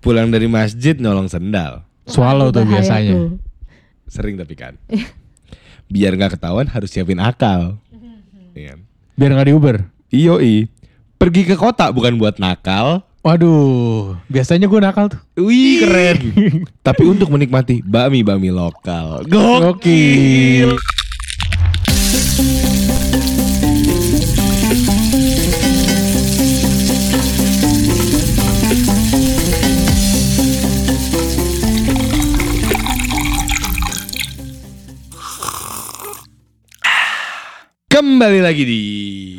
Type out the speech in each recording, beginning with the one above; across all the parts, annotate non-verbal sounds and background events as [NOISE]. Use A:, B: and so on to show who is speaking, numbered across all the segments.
A: pulang dari masjid nyolong sendal.
B: Swallow tuh biasanya.
C: tuh.
A: Sering tapi kan. Biar nggak ketahuan harus siapin akal. Iya kan?
B: Biar nggak di Uber.
A: Yoi. Pergi ke kota bukan buat nakal.
B: Waduh, biasanya gue nakal tuh.
A: Wih keren. Tapi untuk menikmati bakmi-bakmi lokal.
B: Gokil.
A: Kembali lagi di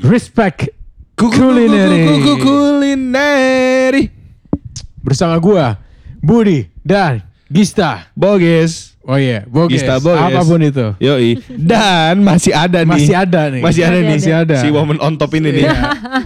B: Respect Kulineri.
A: Kulineri.
B: bersama gua Budi dan Gista.
A: Boges.
B: Oh iya, Boges.
A: Gista Boges.
B: Apa pun itu.
A: Yoi. Dan masih ada nih.
B: Masih ada nih.
A: Masih ada
C: Masih
A: nih.
B: Masih ada.
A: Si woman on top ini nih.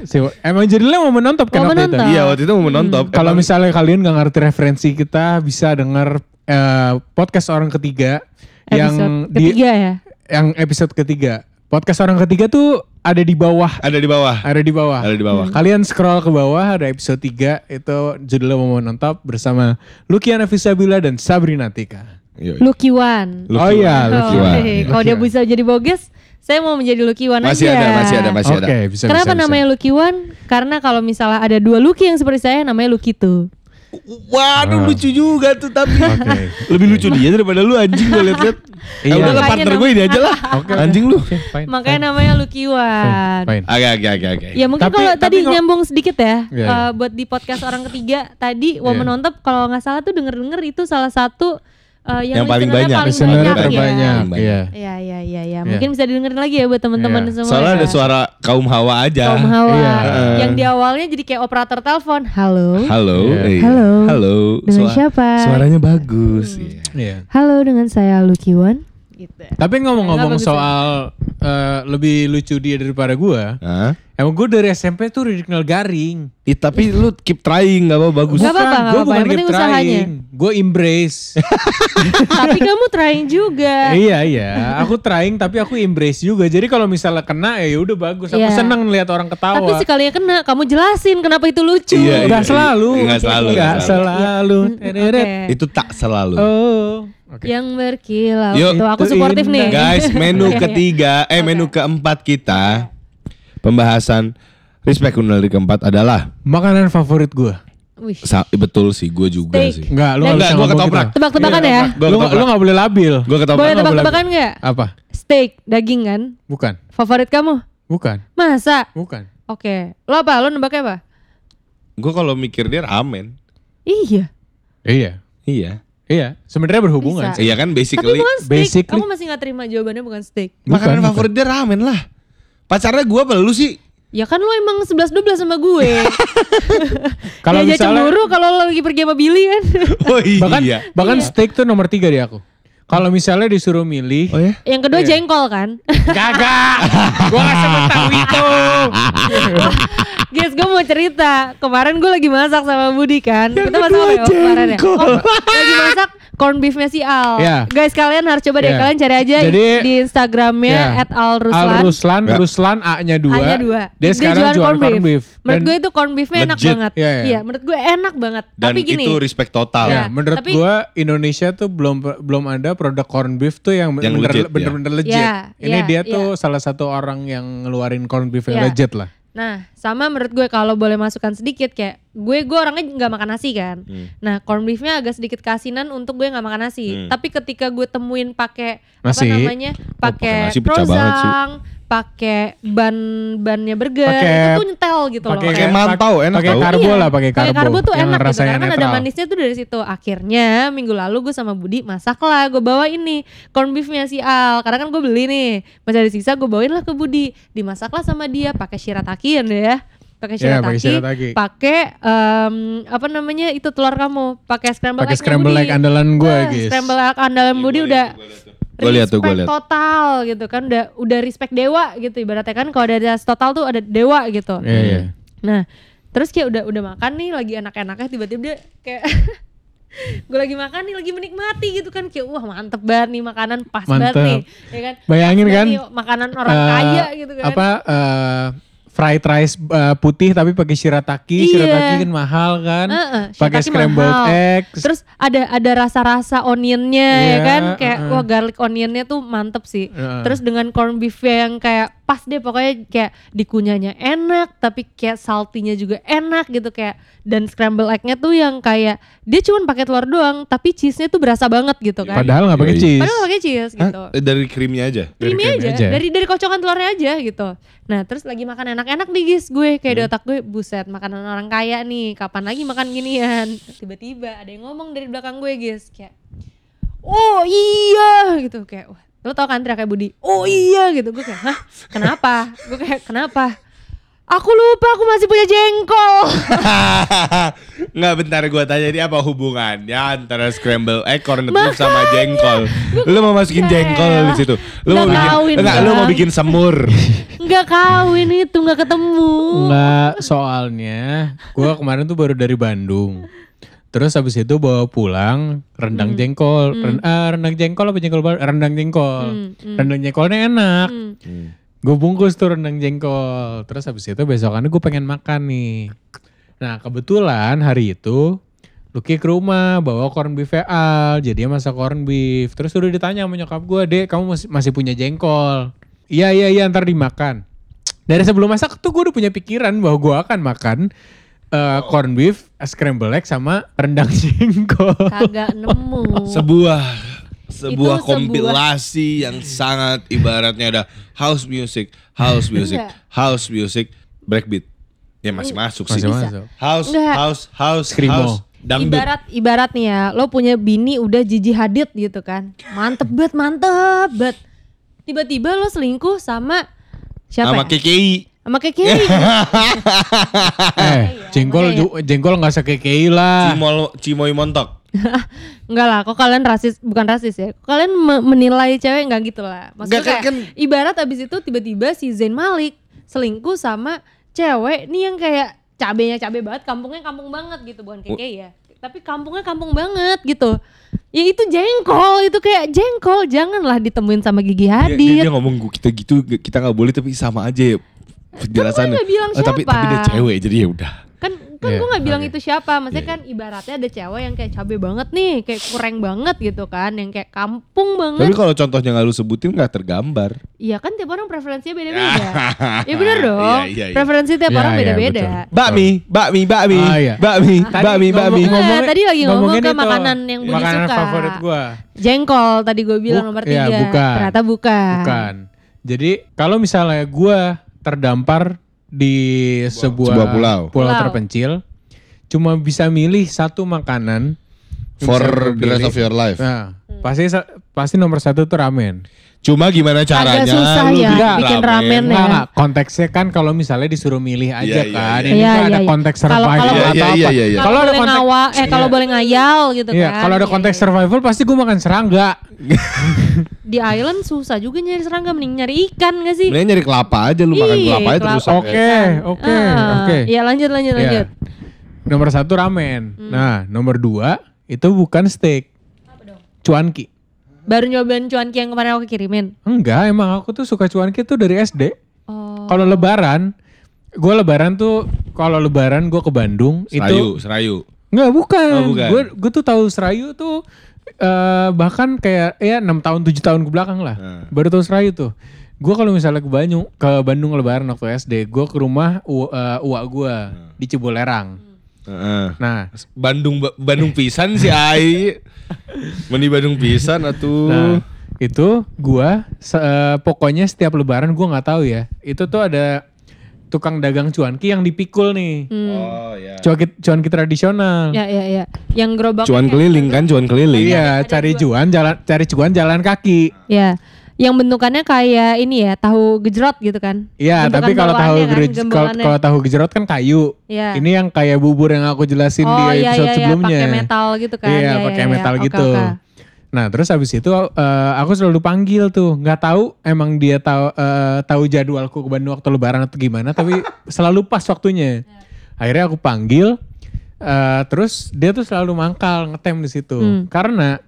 B: Si- Emang jadinya mau menonton kan
C: Woman
B: waktu
C: on
B: itu?
C: top.
A: Iya waktu itu mau menonton.
B: Kalau misalnya kalian nggak ngerti referensi kita bisa denger eh, podcast orang ketiga yang
C: Episode
B: di
C: ketiga ya.
B: yang episode ketiga. Podcast orang ketiga tuh ada di bawah,
A: ada di bawah.
B: ada di bawah.
A: Ada di bawah.
B: Kalian scroll ke bawah ada episode 3 itu judulnya mau nonton bersama Lukiana Fisabila dan Sabrina Tika.
A: Yoi.
C: Lucky One.
A: Lucky
B: oh iya,
A: One.
B: Lucky
A: One.
C: Oh,
B: One.
C: Kalau dia bisa jadi boges, saya mau menjadi Lucky One
A: Masih
C: aja.
A: ada, masih ada, masih ada.
B: Oke, bisa
C: Kenapa
B: bisa, bisa.
C: namanya Lucky One? Karena kalau misalnya ada dua Lucky yang seperti saya, namanya Lucky tuh.
A: Waduh
B: Ah.
A: lucu juga tuh tapi.
B: Oke. [LAUGHS]
A: Lebih lucu dia daripada lu anjing gue liat-liat.
B: Iya.
A: Eh, udah partner gue ini aja lah. [LAUGHS]
B: Oke,
A: Anjing lu.
B: Fine,
C: Makanya
B: fine,
C: namanya Lucky One.
A: Oke oke oke oke.
C: Ya mungkin kalau tadi
B: kalau-
C: nyambung sedikit ya, eh,
B: iya.
C: buat di podcast orang ketiga tadi Woman
B: Iya.
C: on Top kalau nggak salah tuh denger-denger itu salah satu eh, yang,
A: Yang paling banyak.
C: paling banyak,
B: terbanyak.
A: ya.
B: Iya.
C: Ya, ya, ya, ya.
B: Iya.
C: Mungkin bisa didengerin lagi ya buat teman-teman
B: Iya.
C: semua.
A: Soalnya
C: ya.
A: ada suara kaum hawa aja.
C: Kaum Hawa
B: Iya.
C: yang di awalnya jadi kayak operator telepon. Halo.
A: Halo.
B: Iya.
A: eh.
C: Halo.
A: Halo.
C: Dengan siapa?
A: Suaranya bagus. Iya.
B: Iya.
C: Halo dengan saya Lucky One. Gitu.
B: Tapi ngomong-ngomong
C: ya.
B: soal eh, lebih lucu dia daripada gua,
A: Hah?
B: emang gue dari SMP tuh udah dikenal garing.
A: Ih, tapi lu keep trying gak apa bagus.
C: Nggak apa-apa,
B: gue
C: apa-apa. Yang penting usahanya.
B: Gue embrace. [LAUGHS]
C: Tapi kamu trying juga.
B: iya iya, aku trying tapi aku embrace juga. Jadi kalau misalnya kena ya udah bagus. Aku
C: Iya.
B: seneng lihat orang ketawa.
C: Tapi sekalinya kena, kamu jelasin kenapa itu lucu.
A: Iya,
B: Nggak
A: iya.
B: selalu.
A: Nggak selalu,
B: nggak selalu. [LAUGHS]
C: Oke.
B: Teret.
A: Itu tak selalu.
B: Oh. Oke.
C: Yang berkilau.
A: Yuk.
C: Tuh, aku
B: Itu
C: suportif nih.
A: Guys, [LAUGHS] menu ketiga, eh menu keempat kita pembahasan respect kulineri keempat adalah
B: Makanan favorit gue.
C: Wih.
A: sa- betul sih, gue juga
C: Steak.
A: sih.
B: Enggak, lu
A: Enggak,
B: ngomong
A: ketoprak.
B: gitu.
C: Tebak-tebakan ya.
A: Gua
B: Lu, lu gak boleh labil.
A: Gue ketoprak.
C: Boleh tebak-tebakan nggak?
B: Apa?
C: Steak, daging kan?
B: Bukan.
C: Favorit kamu?
B: Bukan.
C: Masa?
B: Bukan.
C: Oke. Lo apa? Lo nebaknya apa?
A: Gue kalau mikir dia ramen.
C: Iya.
B: Iya.
A: Iya.
B: Iya. Sebenarnya berhubungan
C: Bisa.
B: sih.
A: Iya kan
C: Tapi
A: basically
C: bukan steak.
B: basically-
C: Aku masih nggak terima jawabannya bukan steak.
A: makanan
B: Bukan,
A: favorit dia ramen lah. Pacarnya gue apa lu sih?
C: Ya kan lo emang 11-12 sama gue. [LAUGHS]
B: Kalau
C: ya, aja
B: misalnya
C: cemburu kalau lo lagi pergi sama Billy kan. [LAUGHS]
A: Oh iya.
B: bahkan bahkan
C: Iya.
B: steak tuh nomor tiga di aku. Kalau misalnya disuruh milih,
A: Oh ya?
C: Yang kedua jengkol kan.
B: gagak. [LAUGHS] gua gak sebut tahu itu.
C: Guys, gue mau cerita. Kemarin gue lagi masak sama Budi kan. Kita masak apa ya kemarin ya?
A: jengkol.
C: Oh, lagi masak corn beefnya si Al.
B: Iya.
C: Guys, kalian harus coba deh.
B: Iya.
C: Kalian cari aja
B: Jadi-
C: di Instagramnya
B: Iya.
C: at Al Ruslan.
B: Al Ruslan,
A: Ya.
B: Ruslan A-nya dua.
C: A-nya dua.
B: Dia, sekarang jual corn beef.
C: Menurut
B: Dan-
C: gue itu corn beefnya enak
A: legit.
C: banget.
B: Iya, iya.
C: menurut gue enak banget.
A: Dan
C: Tapi gini.
A: itu respect total.
B: Ya,
C: Ya,
B: menurut
C: tapi-
B: gua Indonesia tuh belum belum ada produk corn beef tuh yang,
A: Yang
B: bener,
A: legit, ya.
B: bener-bener legit.
C: Ya,
B: Ini
C: ya,
B: dia
C: ya.
B: tuh salah satu orang yang ngeluarin corn beef yang
C: Ya.
B: legit lah.
C: Nah, sama menurut gue kalau boleh masukkan sedikit kayak gue gue orangnya nggak makan nasi kan.
A: Hmm.
C: Nah, corn beefnya agak sedikit kasinan untuk gue nggak makan nasi.
A: Hmm.
C: Tapi ketika gue temuin pakai apa namanya?
A: pakai
C: Pakai
A: nasi
C: pakai ban bannya burger,
B: Pakai-
C: itu tuh nyetel gitu loh.
B: Pakai
A: Pakai mantau, enak
B: Pakai karbo
C: Iya,
B: lah, pakai karbo.
C: Pakai karbo tuh
B: yang
C: enak gitu karena kan ada
B: netral.
C: manisnya tuh dari situ. Akhirnya minggu lalu gue sama Budi masak lah, gue bawa ini corn beefnya si Al. Karena kan gue beli nih, masih ada sisa gue bawain lah ke Budi. Dimasaklah sama dia pakai shirataki ya. Pakai
B: Iya, pakai
C: shirataki,
B: shirataki.
C: pakai em, apa namanya itu telur kamu, pakai scramble
B: Pakai scramble egg andalan gua,
C: Wah,
B: guys.
C: Scramble egg andalan Budi udah
A: Gue lihat tuh, gue lihat.
C: total gitu kan udah udah respect dewa gitu ibaratnya kan kalau ada total tuh ada dewa gitu.
B: Iya, iya.
C: Nah, terus kayak udah udah makan nih lagi enak-enaknya tiba-tiba dia kayak [LAUGHS] gue lagi makan nih lagi menikmati gitu kan kayak wah mantep banget nih makanan pas banget
B: Mantep.
C: nih ya kan
B: Bayangin kan,
C: banget nih makanan orang
B: Eh,
C: kaya gitu kan
B: Apa eh, fried rice uh, putih tapi pakai shirataki,
C: Iya.
B: shirataki kan mahal kan.
C: Heeh,
B: pakai
C: shirataki
B: scrambled
C: mahal.
B: eggs.
C: Terus ada ada rasa-rasa onionnya ya
B: Iya,
C: kan kayak
B: uh-uh.
C: wah garlic onionnya tuh mantep sih.
B: Heeh.
C: Terus dengan corn beef yang kayak pas deh pokoknya kayak dikunyahnya enak tapi kayak saltinya juga enak gitu kayak dan scramble egg-nya tuh yang kayak dia cuma pakai telur doang tapi cheese-nya tuh berasa banget gitu kan.
B: Padahal nggak pakai
A: Yoi.
B: cheese.
C: Padahal pakai cheese
A: Hah?
C: gitu.
A: Eh, Dari krimnya aja.
B: Dari
C: Creamy
B: krim
C: aja,
B: aja.
C: dari dari kocokan telurnya aja gitu. Nah terus lagi makan enak-enak nih guys gue kayak di
B: Hmm.
C: otak gue buset makanan orang kaya nih kapan lagi makan ginian tiba-tiba ada yang ngomong dari belakang gue guys kayak oh iya gitu kayak wah lo tau kan teriak kayak Budi? Oh iya gitu. Gue kayak hah? Kenapa? Gue kayak kenapa? Aku lupa aku masih punya jengkol. [LAUGHS]
A: Nggak bentar gue tanya ini apa hubungannya antara scramble egg corned beef sama jengkol. Lu mau masukin jengkol di situ. Lu mau
C: Nggak
A: bikin
C: kawin,
A: enggak, lu mau bikin semur. [LAUGHS]
C: nggak kawin itu nggak ketemu.
B: Enggak, soalnya gua kemarin tuh baru dari Bandung. Terus habis itu bawa pulang rendang jengkol. Ren- ah, rendang jengkol apa jengkol baru? Rendang jengkol.
C: Hmm, hmm.
B: Rendang jengkolnya enak.
C: Hmm.
B: Gue bungkus tuh rendang jengkol. Terus habis itu besokannya gue pengen makan nih. Nah kebetulan hari itu Lucky ke rumah bawa corn beef al, jadi dia masak corn beef. Terus udah ditanya sama nyokap gue, dek kamu masih, masih punya jengkol? Iya iya iya ntar dimakan. Dari sebelum masak tuh gue udah punya pikiran bahwa gue akan makan eh, corn beef, scramble egg sama rendang [LAUGHS] jengkol.
C: kagak nemu
A: Sebuah sebuah
C: sebuah-
A: kompilasi yang sangat ibaratnya ada house music, house music, house music, breakbeat. Ya masih masuk sih.
B: Masih masuk.
A: House,
C: Enggak.
A: house, house,
B: Screamo.
A: house, dangdut.
C: Ibarat ibarat nih ya, lo punya bini udah Gigi Hadid gitu kan. Mantep banget, mantep banget. Tiba-tiba lo selingkuh sama siapa
A: sama
C: ya?
A: KKI.
C: Sama Keke. [LAUGHS]
B: Eh, jengkol
C: makanya.
B: ju- jengkol nggak sekekei lah.
A: Cimol, Cimoy montok. [LAUGHS]
C: Enggak lah, kok kalian rasis, bukan rasis ya. Kok Kalian me- menilai cewek enggak gitu lah. Maksudnya
A: Enggak, kan-
C: kayak, ibarat abis itu tiba-tiba si Zain Malik selingkuh sama cewek nih yang kayak cabenya cabe banget, kampungnya kampung banget gitu, bukan Keke ya. Tapi kampungnya kampung banget gitu. Ya itu jengkol, itu kayak jengkol. Janganlah ditemuin sama Gigi
A: Dia, dia,
C: Hadid.
A: dia ngomong "Gua- kita gitu kita nggak boleh tapi sama aja ya penjelasannya.
C: nggak bilang
A: Oh, tapi
C: siapa.
A: tapi dia cewek jadi ya udah.
C: kan kan
B: Iya,
C: gue nggak bilang
B: oke.
C: itu siapa maksudnya
A: Iya,
C: kan ibaratnya ada cewek yang kayak cabe banget nih kayak kurang banget gitu kan yang kayak kampung
A: Tapi
C: banget
A: kalau contohnya nggak lu sebutin nggak tergambar.
C: iya kan tiap orang preferensinya beda-beda ya bener [LAUGHS] dong
A: Iya, iya, iya.
C: preferensi tiap
B: Iya,
C: orang
B: iya,
C: beda-beda
B: betul.
A: Bakmi, bakmi, bakmi,
B: Ah, iya.
A: bakmi, bakmi, bakmi.
C: Eh, tadi lagi ngomong
B: ngomongin
C: ke makanan yang Budi
B: makanan
C: suka.
B: favorit gua.
C: jengkol tadi gue bilang
B: Buk-
C: nomor
B: iya,
C: tiga
B: bukan.
C: ternyata bukan
B: Bukan. Jadi kalau misalnya gua terdampar di sebuah,
A: sebuah pulau.
C: Pulau.
B: terpencil, cuma bisa milih satu makanan
A: For the rest of your life.
B: Nah, pasti sa- pasti nomor satu tuh ramen.
A: Cuma gimana caranya?
C: susah
A: lu
C: ya
A: bikin
C: bikin ramen ya.
B: Enggak. konteksnya kan kalau misalnya disuruh milih aja
A: Iya, iya,
B: kan.
A: iya.
B: Ini
C: Iya,
B: kan
C: iya,
B: ada
C: iya.
B: konteks survival
C: kalau-
B: atau
A: Iya,
B: apa.
A: iya, iya, iya.
C: kalau
B: Kalau ada
C: boleh
B: konteks
C: ngawa eh kalau
B: Iya.
C: boleh ngayal gitu
B: Iya,
C: kan
B: kalau ada
C: Iya,
B: konteks survival pasti gue makan serangga. [LAUGHS]
C: di island susah juga nyari serangga mending nyari ikan gak sih
A: Mending nyari kelapa aja lu makan
C: Iya,
A: kelapa aja terus.
B: Oke, oke,
C: Ah,
B: oke.
C: Iya lanjut lanjut
B: Iya.
C: lanjut.
B: Nomor satu ramen.
C: Hmm.
B: Nah, nomor dua itu bukan steak. Cuanki.
C: Baru nyobain cuanki yang kemarin aku kirimin.
B: Enggak, emang aku tuh suka cuanki tuh dari SD.
C: Oh.
B: Kalau lebaran, gue lebaran tuh kalau lebaran gue ke Bandung
A: Serayu,
B: itu
A: serayu.
B: Enggak, bukan.
A: Oh, bukan.
B: Gue gue tuh tahu Serayu tuh eh bahkan kayak ya 6 tahun 7 tahun ke belakang lah.
A: Hmm.
B: Baru tahu Serayu tuh. Gue kalau misalnya ke Bandung ke Bandung lebaran waktu SD, gue ke rumah u, eh, uak gue di Cibolerang.
A: Heeh.
B: Nah,
A: Bandung Bandung pisan si Ai. Meni Bandung pisan atuh.
B: Nah, itu gua se- eh, pokoknya setiap lebaran gua nggak tahu ya. Itu tuh ada tukang dagang cuanki yang dipikul nih.
A: Oh ya.
B: Cuanki cuanki tradisional.
C: Ya ya ya. Yang gerobak.
A: Cuan keliling kan, cuan keliling.
B: Iya, cari cuan jalan cari cuan jalan kaki.
C: Ya. Yang bentukannya kayak ini ya, tahu gejrot gitu kan.
B: Iya, tapi kalau tahu
C: kan,
B: kalau tahu gejrot kan kayu.
C: Iya.
B: Ini yang kayak bubur yang aku jelasin
C: oh
B: di
C: iya
B: episode
C: iya iya,
B: sebelumnya.
C: pakai metal gitu kan.
B: Iya,
C: Ya,
B: pakai
C: ya, ya.
B: metal
C: Oke,
B: gitu.
C: oke.
B: Nah, terus habis itu eh, aku selalu panggil tuh, nggak tahu emang dia tahu eh, tahu jadwalku ke Bandung waktu lebaran atau gimana, tapi [LAUGHS] selalu pas waktunya. Akhirnya aku panggil, eh, terus dia tuh selalu mangkal ngetem di situ,
C: Hmm.
B: karena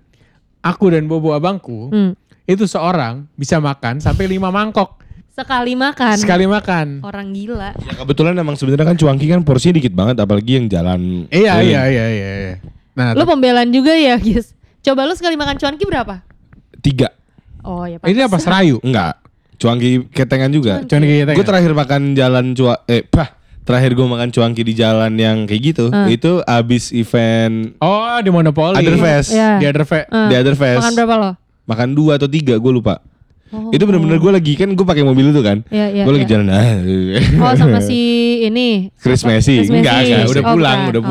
B: aku dan bobo abangku
C: Hmm.
B: itu seorang bisa makan sampai lima mangkok.
C: Sekali makan.
B: Sekali makan.
C: Orang gila.
A: Ya kebetulan emang sebenarnya kan cuanki kan porsinya dikit banget apalagi yang jalan.
B: Iya iya iya iya. iya. Nah,
C: Lu pembelaan juga ya, Gis. Coba lu sekali makan cuanki berapa?
A: Tiga.
C: Oh ya
B: ini apa serayu?
A: Enggak. Cuanki ketengan juga.
B: Cuman kita
A: Gue terakhir makan jalan cua eh pah terakhir gue makan cuanki di jalan yang kayak gitu
C: Ah.
A: itu abis event
B: Oh, di Monopoly.
A: Otherfest.
C: Iya.
B: Di Otherfest.
C: Ah.
A: di Other Fest.
C: Makan berapa lo?
A: Makan dua atau tiga gue lupa.
C: Oh.
A: Itu bener-bener gue lagi kan gue pakai mobil itu kan.
C: Iya, iya,
A: gue lagi
C: iya.
A: jalan ah.
C: Oh sama si ini.
A: Chris? Messi.
C: Chris
A: Enggak,
C: Messi.
A: enggak, udah
C: Oh,
A: pulang,
C: bukan.
A: udah
C: Oh.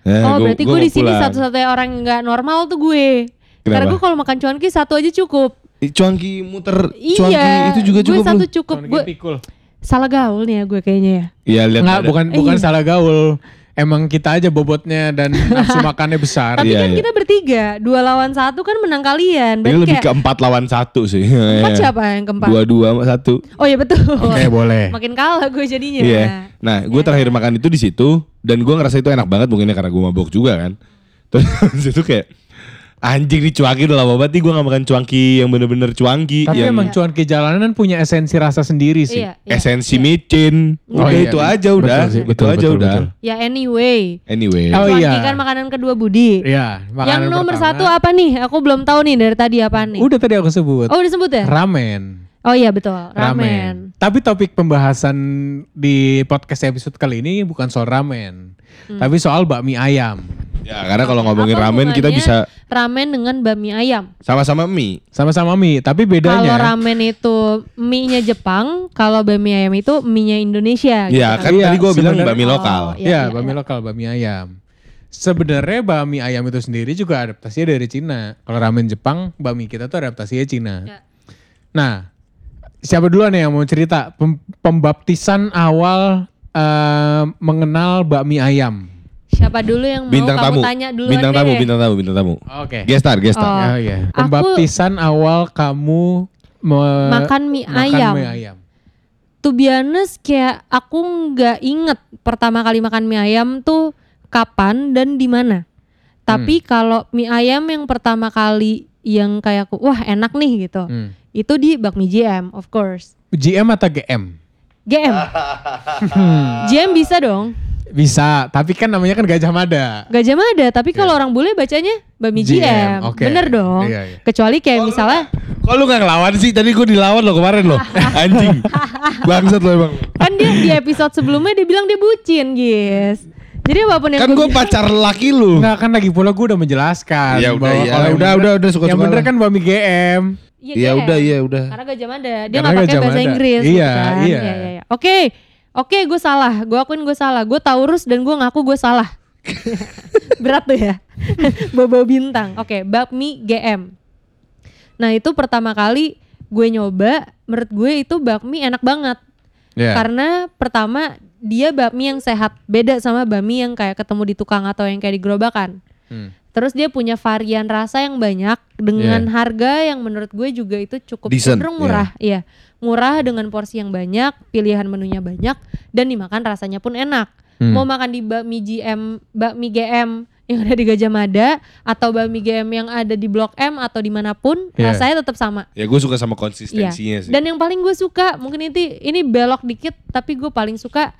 A: Nah,
C: Oh,
A: gua-
C: berarti gue di sini satu-satunya orang yang nggak normal tuh gue. Karena
A: Kenapa?
C: gue kalau makan cuanki satu aja cukup.
A: Ih, Cuanki muter, cuanki
C: iya.
A: itu juga
C: gue
A: cukup
C: satu
A: lu.
C: cukup. Gue salah gaul nih ya gue kayaknya ya.
A: Iya, lihat
B: Enggak, bukan bukan
C: Iya.
B: salah gaul. Emang kita aja bobotnya dan [LAUGHS] nafsu makannya besar.
C: Tapi
A: Iya,
C: kan
A: iya.
C: kita bertiga, dua lawan satu kan menang kalian.
A: Ini lebih
C: kayak
A: ke empat lawan satu sih.
C: empat [LAUGHS]
A: Iya.
C: siapa yang keempat?
A: Dua-dua sama satu.
C: Oh iya betul.
B: Oke, boleh.
C: Makin kalah gue jadinya.
A: Iya. Nah, gue terakhir makan itu di situ dan gue ngerasa itu enak banget mungkinnya karena gue mabok juga kan. Terus [LAUGHS] di situ kayak anjing nih cuanki udah lama banget nih gue gak makan cuanki yang bener-bener cuanki
B: Tapi
A: yang
B: emang cuan ke jalanan punya esensi rasa sendiri sih.
C: Iya, iya.
A: esensi micin.
B: Oh,
A: Udah
B: iya.
A: itu aja
B: Betul
A: udah.
B: sih,
A: itu
B: betul,
A: aja
B: betul,
A: udah.
B: betul.
C: Ya anyway.
A: Anyway.
B: Oh,
C: cuanki
B: iya.
C: kan makanan kedua Budi.
B: Iya,
C: yang
B: makanan
C: nomor
B: pertama.
C: satu apa nih? Aku belum tahu nih dari tadi apa nih.
B: Udah tadi aku sebut.
C: Oh udah sebut ya?
B: Ramen.
C: Oh iya betul, ramen.
B: Tapi topik pembahasan di podcast episode kali ini bukan soal ramen,
C: Hmm.
B: tapi soal bakmi ayam.
A: Ya, karena kalau ngomongin
C: Apa
A: ramen kita bisa
C: ramen dengan bakmi ayam.
A: sama-sama mie.
B: Sama-sama mie, tapi
C: Kalau
B: bedanya
C: ramen itu mie-nya Jepang, kalau bakmi ayam itu mie-nya Indonesia. gitu
A: Iya, kan
B: Iya,
A: tadi gue bilang bakmi
C: Oh,
A: lokal.
C: iya,
B: ya,
C: iya,
B: bakmi
C: iya.
B: lokal, bakmi ayam. Sebenarnya bakmi ayam itu sendiri juga adaptasinya dari Cina. Kalau ramen Jepang, bakmi kita tuh adaptasinya Cina.
C: Ya.
B: Nah, siapa duluan nih yang mau cerita Pem- pembaptisan awal eh, mengenal bakmi ayam?
C: Siapa dulu yang mau
A: Bintang
C: kamu
A: tamu.
C: tanya dulu
A: Bintang tamu, bintang tamu, bintang tamu.
B: Oke.
A: Gestar, gestar.
C: Oh.
B: Oh iya.
C: Aku-
B: Pembaptisan awal kamu me-
C: Makan mie
B: makan
C: ayam.
B: mie ayam.
C: To be honest, kayak aku nggak inget pertama kali makan mie ayam tuh kapan dan di mana. Tapi kalau mie ayam yang pertama kali yang kayak aku, wah enak nih gitu.
B: Hmm.
C: Itu di bakmi JM, of course.
B: GM atau GM?
C: GM. JM [LAUGHS] bisa dong.
B: Bisa, tapi kan namanya kan Gajah Mada.
C: Gajah Mada, tapi kalau orang bule bacanya bakmi
B: GM,
C: JM.
B: oke.
C: Bener dong.
B: Iya, iya.
C: Kecuali kayak misalnya
A: Kok lu gak ngelawan sih? Tadi gue dilawan lo kemarin lo. [LAUGHS] Anjing. Bangsat lo emang.
C: kan dia di episode sebelumnya dia bilang dia bucin, guys. Jadi apa pun yang
A: Kan
C: gua
A: gue pacar laki lu.
B: Enggak kan lagi pula gue udah menjelaskan.
A: Ya udah,
B: bahwa
A: iya.
B: kalau yang
A: Udah,
B: bener-
A: udah, udah, suka-suka
B: Yang bener kan bakmi GM.
C: Iya,
A: Ya
C: GM.
A: udah, iya udah.
C: Karena Gajah Mada, dia nggak pakai bahasa. Inggris.
B: Iya,
C: gitu kan.
B: iya.
C: Iya, iya. Oke, oke, gue salah. Gue akuin gue salah. Gue Taurus dan gue ngaku gue salah. [LAUGHS] Berat tuh ya. [LAUGHS] Bobo bintang. Oke, bakmi GM. Nah itu pertama kali gue nyoba. Menurut gue itu bakmi enak banget.
B: Ya.
C: Karena pertama dia bakmi yang sehat. Beda sama bakmi yang kayak ketemu di tukang atau yang kayak di gerobakan.
B: Hmm.
C: Terus dia punya varian rasa yang banyak dengan harga yang menurut gue juga itu cukup
A: Decent,
C: cenderung murah. Iya, murah dengan porsi yang banyak, pilihan menunya banyak dan dimakan rasanya pun enak.
B: Hmm.
C: Mau makan di bakmi GM, bakmi GM yang ada di Gajah Mada atau bakmi GM yang ada di Blok M atau di mana pun
B: Iya.
C: rasanya tetap sama.
A: Ya gue suka sama konsistensinya sih.
C: Dan yang paling gue suka mungkin itu ini belok dikit tapi gue paling suka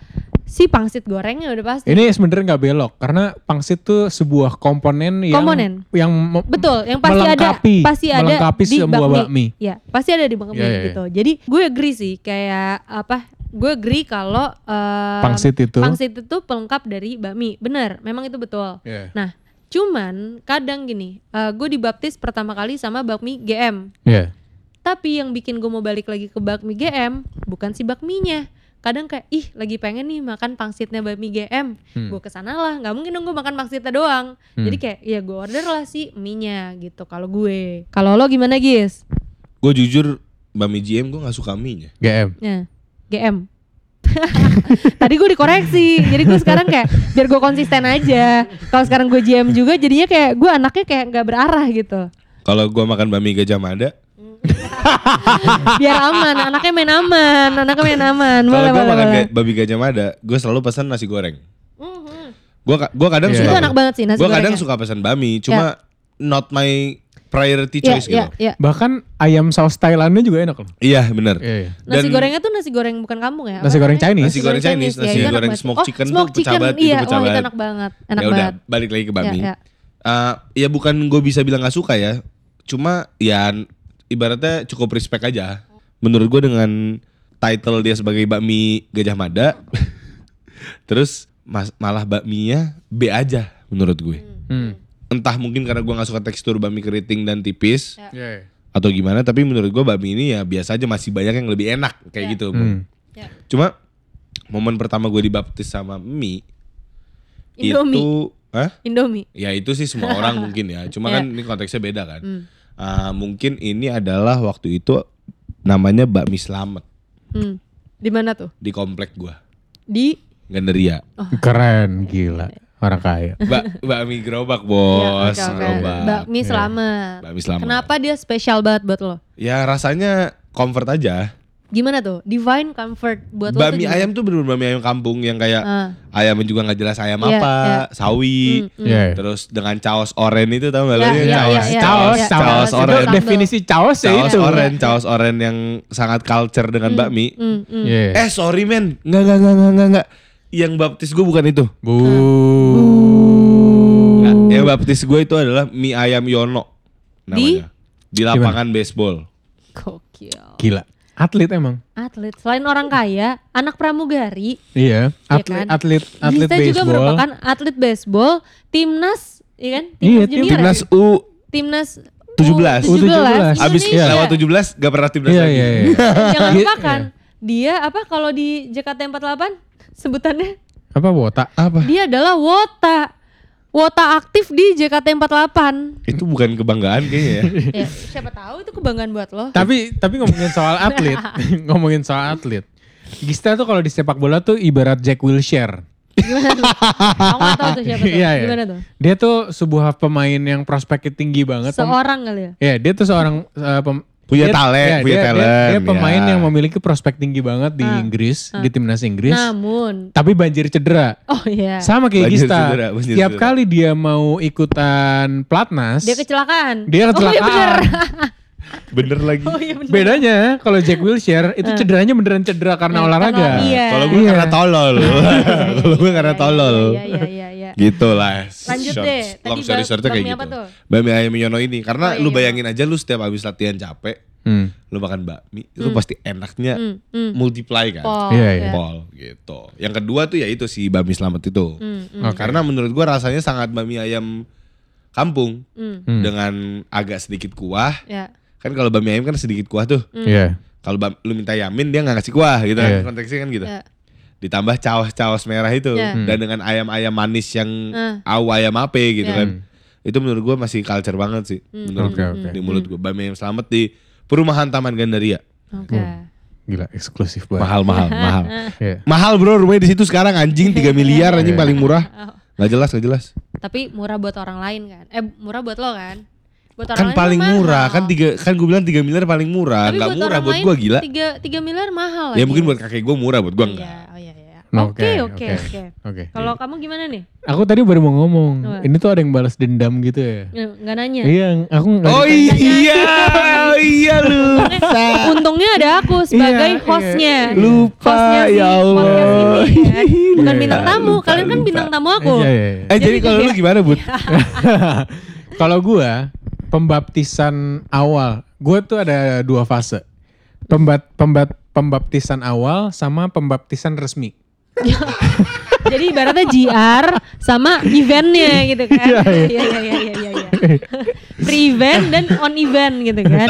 C: si pangsit gorengnya udah pasti.
B: Ini sebenarnya nggak belok karena pangsit tuh sebuah komponen yang
C: Komponen.
B: yang
C: Betul, yang pasti
B: melengkapi,
C: ada pasti ada
B: melengkapi
C: di
B: sebuah bakmi.
C: Ya, pasti ada di bakmi
B: Iya, iya, iya.
C: gitu. Jadi gue agree sih kayak apa? Gue agree kalau eh,
B: Pangsit itu.
C: pangsit itu pelengkap dari bakmi. Bener, memang itu betul.
B: Iya.
C: Nah, cuman kadang gini, eh, gue dibaptis pertama kali sama bakmi GM.
B: Iya.
C: Tapi yang bikin gue mau balik lagi ke bakmi GM bukan si bakminya. Kadang kayak ih lagi pengen nih makan pangsitnya bakmi GM.
B: Hmm.
C: Gue ke sana lah, nggak mungkin dong gue makan pangsitnya doang. Jadi kayak ya gue order lah si mie-nya gitu kalau gue. Kalau lo gimana Gis?
A: Gue jujur Bami GM gue gak suka mie-nya.
B: GM.
C: Ya, GM. [LAUGHS] Tadi gue dikoreksi, jadi gue sekarang kayak biar gue konsisten aja. Kalau sekarang gue GM juga, jadinya kayak gue anaknya kayak nggak berarah gitu.
A: Kalau gue makan Bami Gajah Mada, [LAUGHS]
C: Biar aman, anaknya main aman, anaknya main aman.
A: kalau gue makan ga- Babi Gajah Mada, gue selalu pesan nasi goreng.
C: Mhm.
A: Gue gua kadang
B: Iya.
A: suka
C: Itu enak banget sih nasi
A: Gue kadang
C: gorengnya.
A: suka pesan Bami, cuma not my priority
C: Iya,
A: choice
C: iya,
A: gitu.
C: iya.
B: Bahkan ayam saus Thailandnya juga enak loh.
A: Iya, bener.
B: Iya, iya.
C: Nasi
A: Dan-
C: gorengnya tuh nasi goreng bukan kampung ya?
B: Nasi goreng? Chinese.
A: Nasi goreng Chinese, nasi
C: itu enak
A: goreng
C: banget.
A: smoked
C: oh,
A: chicken tuh pecah
C: chicken,
A: banget, itu
C: iya,
A: pecah
C: oh, itu
A: banget.
C: enak banget, enak
A: ya udah,
C: banget.
A: balik lagi ke Bami.
C: Ya, ya.
A: Eh, ya bukan gue bisa bilang gak suka ya, cuma ya ibaratnya cukup respect aja. Menurut gue dengan title dia sebagai bakmi Gajah Mada, [LAUGHS] terus mas, malah bakminya B aja menurut gue.
B: Hmm.
A: Entah mungkin karena gue gak suka tekstur bakmi keriting dan tipis
C: Ya.
B: Iya, iya.
A: atau gimana, tapi menurut gue bakmi ini ya biasa aja masih banyak yang lebih enak kayak gitu.
B: Hmm.
C: Ya.
A: Cuma momen pertama gue dibaptis sama mie
C: Indomie.
A: itu, Hah?
C: Indomie.
A: Ya itu sih semua orang [LAUGHS] mungkin ya. Cuma
C: Ya.
A: kan ini konteksnya beda kan.
C: Hmm.
A: Ah, mungkin ini adalah waktu itu namanya bakmi selamat
C: Hmm. Di mana tuh?
A: di komplek gua.
C: Di
A: Gandaria.
C: Oh.
B: Keren, gila. Orang kaya.
A: Bak bakmi gerobak
C: Ya,
A: bos,
C: oke.
A: gerobak.
C: Bakmi selamat.
A: Bakmi selamat.
C: Kenapa dia spesial banget buat lo?
A: Ya rasanya comfort aja.
C: Gimana tuh? Divine comfort buat lo tuh
A: Bakmi
C: gimana?
A: ayam tuh bener bakmi ayam kampung yang kayak
C: Ah.
A: ayamnya juga nggak jelas ayam
C: Iya,
A: apa,
C: iya.
A: sawi.
C: Hmm.
B: Iya. iya.
A: Terus dengan caos oren itu tau gak lo?
C: Ya,
A: Yang
C: ya,
A: caos,
C: ya, ya,
B: Caos, caos,
A: caos
C: Itu
A: oren.
B: Definisi caos ya
A: Caos
B: itu.
A: oren, caos oren yang sangat culture dengan bakmi.
C: Hmm, hmm.
B: Iya.
A: Eh sorry men, nggak nggak nggak nggak nggak. Yang baptis gue bukan itu.
B: Bu.
A: Yang baptis gue itu adalah mie ayam Yono
C: Di?
A: namanya. Di, lapangan baseball.
C: Gokil.
B: Gila. Atlet emang.
C: Atlet selain orang kaya, anak pramugari,
B: Iya.
C: ya
B: Atlet,
C: kan?
B: atlet, atlet
C: Gista juga
B: baseball.
C: merupakan atlet baseball, timnas, iya kan?
B: Iya,
C: Timnas junior
A: Timnas
C: ya?
A: U
C: timnas
A: 17.
C: U17,
B: U17.
A: abis
C: Indonesia.
A: lewat 17 gak pernah timnas
B: Iya,
A: lagi.
B: iya, iya.
C: Jangan
B: Iya.
C: lupakan, dia apa kalau di JKT48 sebutannya
B: Apa wota? Apa?
C: dia adalah wota. Wota aktif di JKT48.
A: Itu bukan kebanggaan kayaknya ya. [LAUGHS]
C: ya, siapa tahu itu kebanggaan buat lo.
B: Tapi tapi ngomongin soal atlet, [LAUGHS] ngomongin soal atlet. Gista tuh kalau di sepak bola tuh ibarat Jack Wilshere.
C: Gimana tuh? Aku tahu tuh siapa tuh.
B: Iya, iya.
C: Gimana tuh?
B: Dia tuh sebuah pemain yang prospeknya tinggi banget.
C: Seorang kali ya?
B: Ya, dia tuh seorang eh, pem-
A: Punya
B: dia-
A: talent,
B: ya,
A: punya
B: dia,
A: talent,
B: Dia, dia pemain
A: ya.
B: yang memiliki prospek tinggi banget di
C: Ah.
B: Inggris, di timnas Inggris.
C: Namun,
B: Tapi banjir cedera.
C: oh iya.
B: Sama kayak
A: Banjir
B: Gista.
A: cedera, banjir
B: Setiap
A: cedera.
B: kali dia mau ikutan platnas,
C: Dia kecelakaan.
B: Dia
C: Oh iya bener.
B: kecelakaan. [LAUGHS]
A: Bener lagi.
C: Oh iya bener.
B: bedanya kalau Jack Wilshere itu cederanya beneran cedera karena
C: Eh,
B: olahraga.
C: iya.
A: Kalau gue
B: Iya.
A: karena tolol. [LAUGHS] Kalau gue karena tolol.
C: Iya iya iya iya.
A: Gitu lah.
C: Lanjut
A: Short-
C: deh. Tadi
A: Long story shortnya kayak gitu.
C: tuh?
A: Bakmi ayam Yono ini. Karena
C: Oh, iya,
A: lu
C: iya.
A: bayangin aja lu setiap habis latihan capek.
B: Hmm.
A: Lu makan bakmi. Itu pasti enaknya
C: Hmm, hmm.
A: multiply kan.
C: Pol.
B: Iya,
C: ya.
B: iya.
A: Pol gitu. Yang kedua tuh ya itu si bakmi selamat itu.
C: Hmm, hmm,
B: Oke.
A: Karena menurut gua rasanya sangat bakmi ayam kampung
C: hmm.
B: Hmm.
A: dengan agak sedikit kuah.
C: Ya.
A: Kan kalau bakmi ayam kan sedikit kuah tuh.
B: Iya.
A: Kalau bam- lu minta yamin dia nggak ngasih kuah gitu
B: Iya.
A: kan. Konteksnya kan gitu.
C: Ya.
A: Ditambah caos-caos merah itu
C: Iya.
A: dan dengan ayam-ayam manis yang
C: Hmm.
A: au ayam ape gitu
C: Iya.
A: kan. Itu menurut gua masih culture banget sih menurut
B: Oke,
A: gua.
B: oke.
A: Di mulut gua bakmi ayam selamat di perumahan Taman Gandaria.
C: Oke.
B: Gila eksklusif banget.
A: Mahal mahal [LAUGHS] mahal.
B: Iya.
A: Mahal bro rumahnya di situ sekarang anjing 3 miliar anjing paling murah.
C: Oh.
A: Nggak jelas nggak jelas.
C: Tapi murah buat orang lain kan? Eh murah buat lo kan? Buat orang
A: Kan
C: lain
A: paling
C: mahal.
A: murah kan tiga kan gue bilang 3 miliar paling murah. Nggak murah buat gua gila.
C: Tiga, tiga miliar mahal
A: Ya
C: lagi.
A: mungkin buat kakek gue murah buat gua
C: Iya,
A: enggak.
C: Oh iya iya.
B: Oke,
C: Oke
B: oke.
C: oke. Kalau kamu gimana nih?
B: Aku tadi baru mau ngomong,
C: Apa?
B: ini tuh ada yang balas dendam gitu ya.
C: Eh, Nggak nanya.
B: Iya, aku nggak
A: Oh
B: ditanya.
A: iya, oh iya [LAUGHS] lupa.
C: Untungnya ada aku sebagai
B: Iya,
C: hostnya.
B: iya.
A: Lupa,
C: Hostnya
A: ya Allah.
C: ini, kan. Bukan
A: Iya,
C: bintang tamu.
A: lupa,
C: Kalian kan
A: lupa.
C: bintang tamu aku.
B: Iya, iya, iya.
A: Eh jadi kalau lu gimana Bud? [LAUGHS]
B: Kalau gua pembaptisan awal, gua tuh ada dua fase. Pembat, pembat, pembaptisan awal sama pembaptisan resmi.
C: Jadi ibaratnya GR sama eventnya gitu kan.
B: Iya, iya.
C: Iya iya iya iya iya. Pre-event dan on event gitu kan.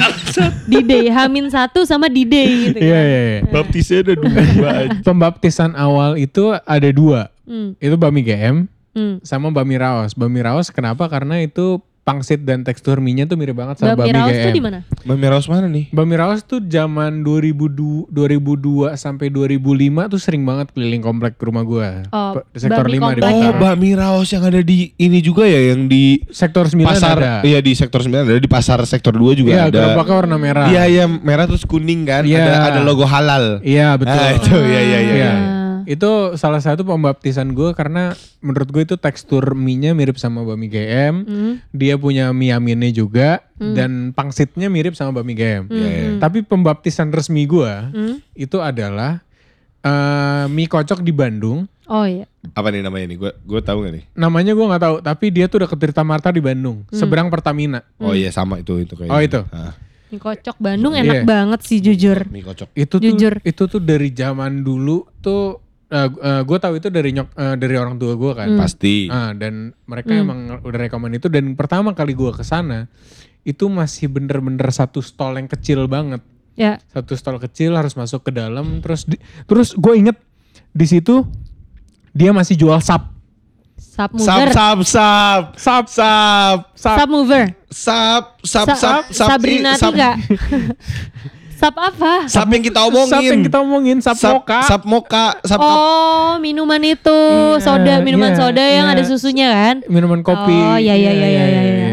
C: Di day Hamin satu sama di day gitu kan.
B: Iya, iya, iya.
A: Baptisnya ada dua.
B: Pembaptisan awal itu ada dua.
C: Hmm,
B: Itu bami GM
C: hmm.
B: sama bami raos. Bami raos kenapa? Karena itu pangsit dan tekstur mie-nya tuh mirip banget sama
C: Bami
B: bami, GM.
C: tuh di mana?
A: Mami Raus mana nih?
B: Bami Raos tuh zaman 2002, 2002 sampai 2005 tuh sering banget keliling komplek ke rumah gua.
C: Oh,
B: Sektor
C: Bami
B: 5 di
C: komplek
A: Oh,
C: ya?
B: Bintaro.
A: Bami Raus yang ada di ini juga ya yang di
B: Sektor 9
A: pasar
B: ada.
A: iya di sektor 9 ada di pasar sektor 2 juga
B: Iya,
A: ada.
B: gerobaknya warna merah.
A: Iya, iya merah terus kuning kan.
B: Iya.
A: Ada ada logo halal.
B: Iya, betul.
A: Ah, itu iya iya iya.
B: Iya.
A: iya.
B: Itu salah satu pembaptisan gue karena menurut gue itu tekstur mie-nya mirip sama bami GM.
C: Hmm.
B: Dia punya mie aminnya juga dan pangsitnya mirip sama bami GM.
A: Iya, iya.
B: Tapi pembaptisan resmi gue
C: Hmm.
B: itu adalah eh, mie kocok di Bandung.
C: Oh iya.
A: Apa nih namanya nih? Gue gue tahu gak nih?
B: Namanya gue nggak tahu, tapi dia tuh deket Tirta Marta di Bandung, seberang Pertamina.
A: Oh iya sama itu itu kayaknya.
B: Oh, itu.
A: Ah,
C: Mie kocok Bandung enak
B: Iya.
C: banget sih jujur.
A: mie kocok.
B: Itu tuh
C: Jujur.
B: itu tuh dari zaman dulu tuh gue tahu itu dari nyok eh, dari orang tua gue kan.
A: Pasti.
B: Ah, dan mereka emang udah rekomen itu dan pertama kali gua ke sana itu masih bener-bener satu stall yang kecil banget.
C: Ya.
B: Satu stall kecil harus masuk ke dalam terus di- terus gue inget di situ dia masih jual sap.
A: Sap
C: mover.
A: sap sap sap sap sap
C: Sub mover.
A: sap sap
C: Sa-
A: sap sap
C: Sabrina
A: sap,
C: tiga. [LAUGHS] Sub apa?
A: sap yang kita omongin.
B: Sap yang kita omongin, sap, moka.
A: Sap moka, sap
C: Oh, minuman itu, soda, minuman
B: iya,
C: soda yang
B: iya.
C: ada susunya kan?
B: minuman kopi.
C: Oh, iya, iya, iya, iya, iya.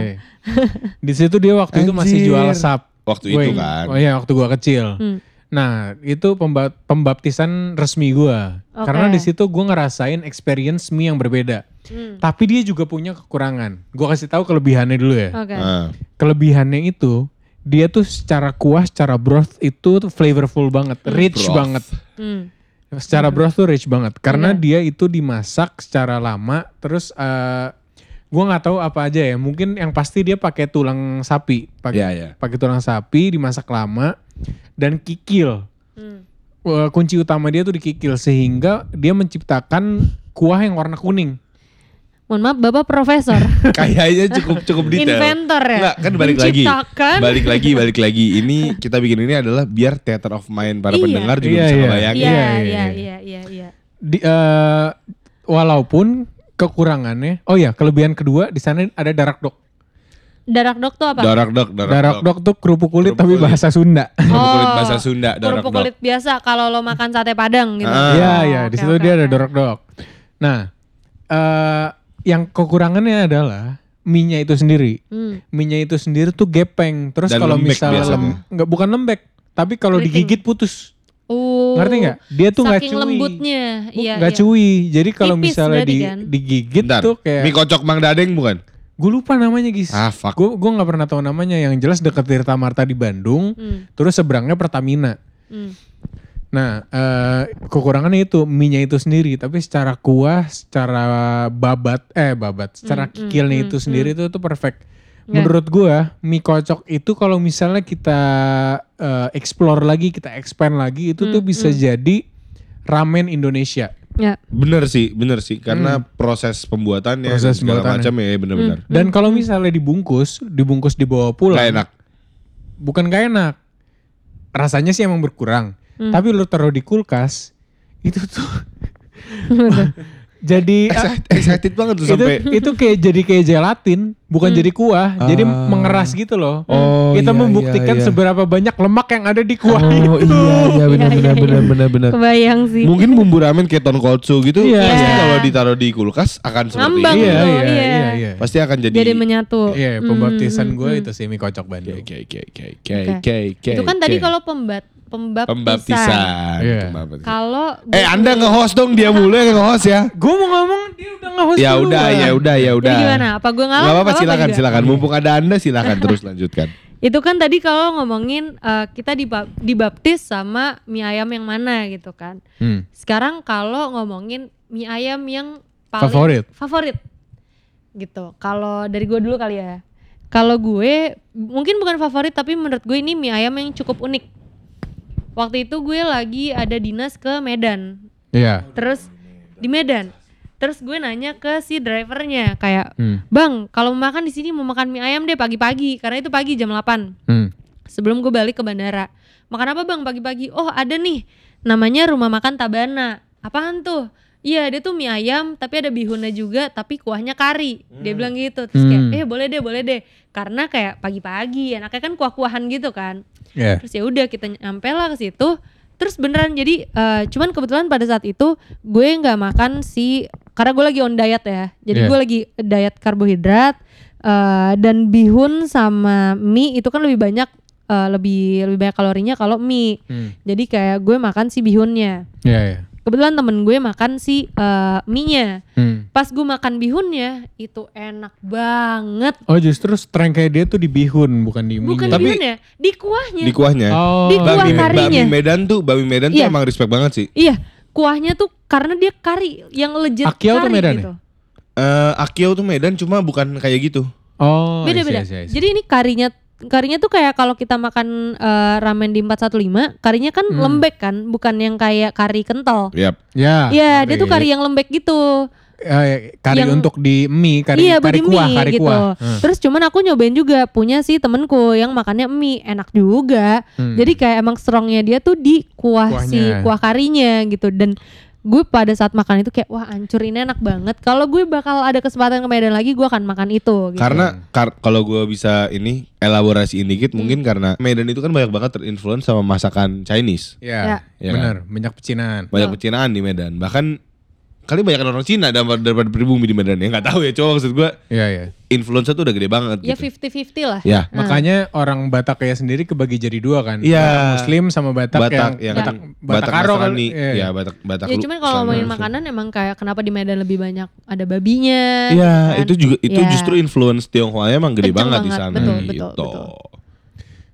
C: [LAUGHS]
B: Di situ dia waktu itu masih
A: Anjir.
B: jual sap.
A: Waktu itu kan.
B: Oh iya, waktu gua kecil.
C: Hmm.
B: Nah, itu pemba- pembaptisan resmi gua.
C: Oke.
B: Karena di situ gua ngerasain experience mie yang berbeda.
C: Hmm.
B: Tapi dia juga punya kekurangan. Gua kasih tahu kelebihannya dulu ya.
C: Oke.
A: Ah.
B: Kelebihannya itu dia tuh secara kuah, secara broth itu flavorful banget, rich
A: Broth.
B: banget.
C: Hmm.
B: Secara broth tuh rich banget karena
C: Iya.
B: dia itu dimasak secara lama terus eh gua nggak tahu apa aja ya. Mungkin yang pasti dia pakai tulang sapi, pakai
A: Iya, iya.
B: pakai tulang sapi dimasak lama dan kikil.
C: Hmm.
B: Eh, kunci utama dia tuh di kikil sehingga dia menciptakan kuah yang warna kuning.
C: Mohon maaf, Bapak profesor. [LAUGHS]
A: Kayaknya cukup cukup detail.
C: Inventor ya?
A: Enggak, kan balik lagi. Balik lagi, balik lagi. Ini kita bikin ini adalah biar theater of mind para
C: Iya.
A: pendengar juga
B: Iya,
A: bisa
B: iya.
A: ngebayangin.
C: Iya,
B: Iya,
C: iya,
B: iya,
C: iya, iya, iya.
B: Di, eh, walaupun kekurangannya, oh ya kelebihan kedua di sana ada darak dok.
C: Darak dok tuh apa?
A: Darak dok, darak,
B: Darak
A: dok.
B: dok tuh kerupuk kulit
A: Kerupuk
B: tapi
A: kulit.
B: bahasa Sunda. [LAUGHS]
A: Kerupuk kulit
C: Oh,
A: bahasa Sunda, darak
C: Kerupuk
A: dok.
C: kulit biasa kalau lo makan sate padang gitu.
A: Ah.
B: Iya
C: Oh,
B: iya di situ
C: oke,
B: dia ada
C: oke.
B: darak dok. Nah, eh yang kekurangannya adalah mie-nya itu sendiri.
C: Hmm.
B: Mie-nya itu sendiri tuh gepeng. Terus kalau misalnya lem, nggak bukan lembek, tapi kalau digigit putus.
C: Oh.
B: Ngerti nggak? Dia tuh nggak cuy.
C: lembutnya.
B: Bu-
C: Iya,
B: nggak
C: iya.
B: cuy. Jadi kalau misalnya di,
C: kan?
B: digigit
A: Bentar,
B: tuh kayak
A: mie kocok Mang Dadeng bukan?
B: gue lupa namanya guys.
A: Ah, fuck.
B: Gue gue nggak pernah tahu namanya. Yang jelas deket Tirta Marta di Bandung.
C: Hmm.
B: Terus seberangnya Pertamina.
C: Hmm.
B: Nah, eh, kekurangannya itu mie-nya itu sendiri, tapi secara kuah, secara babat, eh babat, secara
C: Hmm,
B: kikilnya
C: hmm,
B: itu
C: hmm,
B: sendiri itu tuh perfect.
C: Ya.
B: Menurut gua, mie kocok itu kalau misalnya kita eh, explore lagi, kita expand lagi, itu tuh
C: Hmm,
B: bisa jadi ramen Indonesia.
C: Ya.
A: Bener sih, bener sih. Karena proses pembuatannya
B: Hmm. Proses
A: segala
B: pembuatannya.
A: macam ya bener-bener.
C: Hmm.
B: Dan kalau misalnya dibungkus, dibungkus dibawa pulang,
A: Gak enak.
B: bukan gak enak. Rasanya sih emang berkurang.
C: Hmm.
B: Tapi lu taruh di kulkas, itu tuh [LAUGHS] jadi
A: Excited, excited banget tuh
B: itu
A: sampai
B: itu kayak jadi kayak gelatin, bukan jadi kuah, jadi
A: Ah.
B: mengeras gitu loh.
A: Oh,
B: Kita
A: iya,
B: membuktikan
A: iya, iya.
B: seberapa banyak lemak yang ada di kuah itu.
A: Oh iya [LAUGHS] iya benar
C: Iya,
A: benar
C: iya,
A: benar benar benar.
C: Kebayang sih.
A: Mungkin bumbu ramen kayak tonkotsu gitu
B: Iya,
A: pasti
C: iya.
A: kalau ditaruh di kulkas akan seperti
C: Ngambang
A: itu.
B: Iya, iya,
C: iya.
B: iya, iya.
A: Pasti akan jadi
C: Jadi menyatu.
B: Iya,
C: Hmm,
B: pembaptisan
C: hmm,
B: gue
C: hmm.
B: itu sih mie kocok Bandung.
A: Oke oke oke oke
C: Oke. Itu kan tadi kalau pembat pembaptisan.
A: pembaptisan.
B: Iya.
A: Pembaptisan.
C: Kalau
A: Eh Anda nge-host dong dia mulu yang nge-host ya.
B: Gue mau ngomong dia udah nge-host
A: Ya udah ya udah ya udah.
C: Jadi gimana? Apa gue ngalah?
A: Gak apa-apa silakan
C: juga?
A: silakan. Mumpung ada Anda silakan [LAUGHS] terus lanjutkan.
C: Itu kan tadi kalau ngomongin eh, kita dibap- dibaptis sama mie ayam yang mana gitu kan.
B: Hmm.
C: Sekarang kalau ngomongin mie ayam yang paling
B: Favorit.
C: favorit gitu. Kalau dari gue dulu kali ya. Kalau gue mungkin bukan favorit tapi menurut gue ini mie ayam yang cukup unik. Waktu itu gue lagi ada dinas ke Medan.
B: Iya.
C: Terus di Medan. Terus gue nanya ke si drivernya kayak,
B: Hmm.
C: "Bang, kalau mau makan di sini mau makan mie ayam deh pagi-pagi karena itu pagi jam 8."
B: Hmm.
C: sebelum gue balik ke bandara. Makan apa bang pagi-pagi? Oh ada nih, namanya rumah makan Tabana. Apaan tuh? Iya dia tuh mie ayam tapi ada bihunnya juga tapi kuahnya kari. Dia bilang gitu. Terus kayak,
B: Hmm.
C: eh boleh deh boleh deh. Karena kayak pagi-pagi anaknya kan kuah-kuahan gitu kan.
B: Iya.
C: Terus ya udah kita nyampe lah ke situ. Terus beneran jadi eh, cuman kebetulan pada saat itu gue nggak makan si karena gue lagi on diet ya. Jadi
B: Iya.
C: gue lagi diet karbohidrat eh, dan bihun sama mie itu kan lebih banyak eh, lebih lebih banyak kalorinya kalau mie.
B: Hmm.
C: Jadi kayak gue makan si bihunnya.
B: Iya, iya.
C: Kebetulan temen gue makan si eh, mie-nya.
B: Hmm.
C: Pas gue makan bihunnya itu enak banget.
B: Oh justru strength kayak dia tuh di bihun bukan di mie.
C: Bukan
A: Tapi-
C: bihunnya, di kuahnya.
A: Di kuahnya.
B: Oh.
C: Di kuah
A: Bami,
C: karinya.
A: Bami Medan tuh, Bami Medan tuh
C: Iya.
A: emang respect banget sih.
C: Iya, kuahnya tuh karena dia kari yang legit
B: tuh
C: kari
B: Medan ya?
C: gitu.
A: Eh Akiau tuh Medan cuma bukan kayak gitu.
B: Oh,
C: Beda-beda. Jadi ini karinya karinya tuh kayak kalau kita makan eh, ramen di 415, karinya kan
B: Hmm.
C: lembek kan, bukan yang kayak kari kental.
A: Yap.
B: ya.
C: Iya, dia tuh
B: kari.
C: yang lembek gitu.
B: Eh, kari
C: yang-
B: untuk di mie, kari
C: iya,
B: kari kuah,
C: mie
B: kari
C: gitu.
B: kuah. Hmm.
C: Terus cuman aku nyobain juga punya sih temenku yang makannya mie, enak juga.
B: Hmm.
C: Jadi kayak emang strongnya dia tuh di kuah si
B: Kuahnya.
C: kuah karinya gitu dan gue pada saat makan itu kayak wah hancur ini enak banget. Kalau gue bakal ada kesempatan ke Medan lagi gue akan makan itu. Gitu.
A: Karena kar- kalau gue bisa ini elaborasiin dikit
C: Hmm.
A: mungkin karena Medan itu kan banyak banget terinfluence sama masakan Chinese.
B: Ya,
A: Ya.
B: benar, banyak pecinaan.
A: Banyak pecinaan di Medan. Bahkan kali banyak orang Cina daripada, daripada pribumi di Medan ya nggak tahu ya cuma maksud gue
B: Iya, iya.
A: influence tuh udah gede banget
C: ya
A: gitu.
C: 50-50 lah.
A: Ya.
B: Makanya orang Batak kayak sendiri kebagi jadi dua kan.
A: Iya.
B: Orang Muslim sama Batak,
A: Batak
B: yang,
A: yang
B: Batak,
A: Batak,
B: Batak Karo kan.
A: Nasrani.
B: Iya.
A: Ya Batak Batak.
C: Ya
A: lu-
C: cuman kalau ngomongin
A: langsung.
C: makanan emang kayak kenapa di Medan lebih banyak ada babinya.
A: Iya,
C: kan?
A: itu juga itu
C: Ya.
A: justru influence Tionghoa emang gede
C: Kenceng
A: banget, di
C: banget,
A: sana
C: betul,
A: gitu.
C: betul, betul.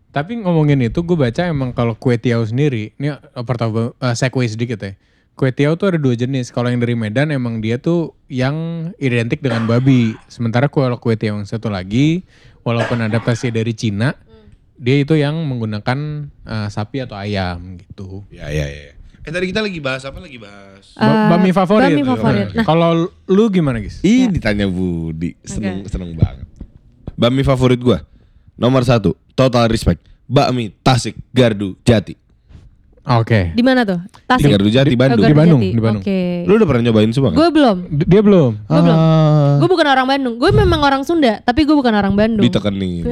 B: Tapi ngomongin itu gue baca emang kalau kue tiaw sendiri, ini eh, pertama uh, segue sedikit ya. Kue tiaw tuh ada dua jenis. Kalau yang dari Medan emang dia tuh yang identik dengan babi. Sementara kalau kue tiaw yang satu lagi, walaupun adaptasi dari Cina, dia itu yang menggunakan eh, sapi atau ayam gitu.
A: Ya ya ya. Eh tadi kita lagi bahas apa lagi bahas?
B: Ba-
C: Eh,
B: bami favorit.
C: bami favorit.
B: Nah, kalau lu gimana guys?
A: Ih ditanya Budi, seneng
C: Oke.
A: seneng banget. Bami favorit gua nomor satu, total respect. Bakmi Tasik Gardu Jati.
B: Oke.
C: Di mana tuh?
A: Di
C: Tasik.
A: Gardu Jati
C: Oh,
A: Bandung.
B: Di Bandung, di Bandung.
C: Oke.
A: Lu udah pernah nyobain semua?
C: Gue belum.
B: D- Dia belum.
C: Gue belum.
A: Ah,
C: Gue bukan orang Bandung. Gue memang orang Sunda, tapi gue bukan orang Bandung.
A: Ditekenin. [LAUGHS]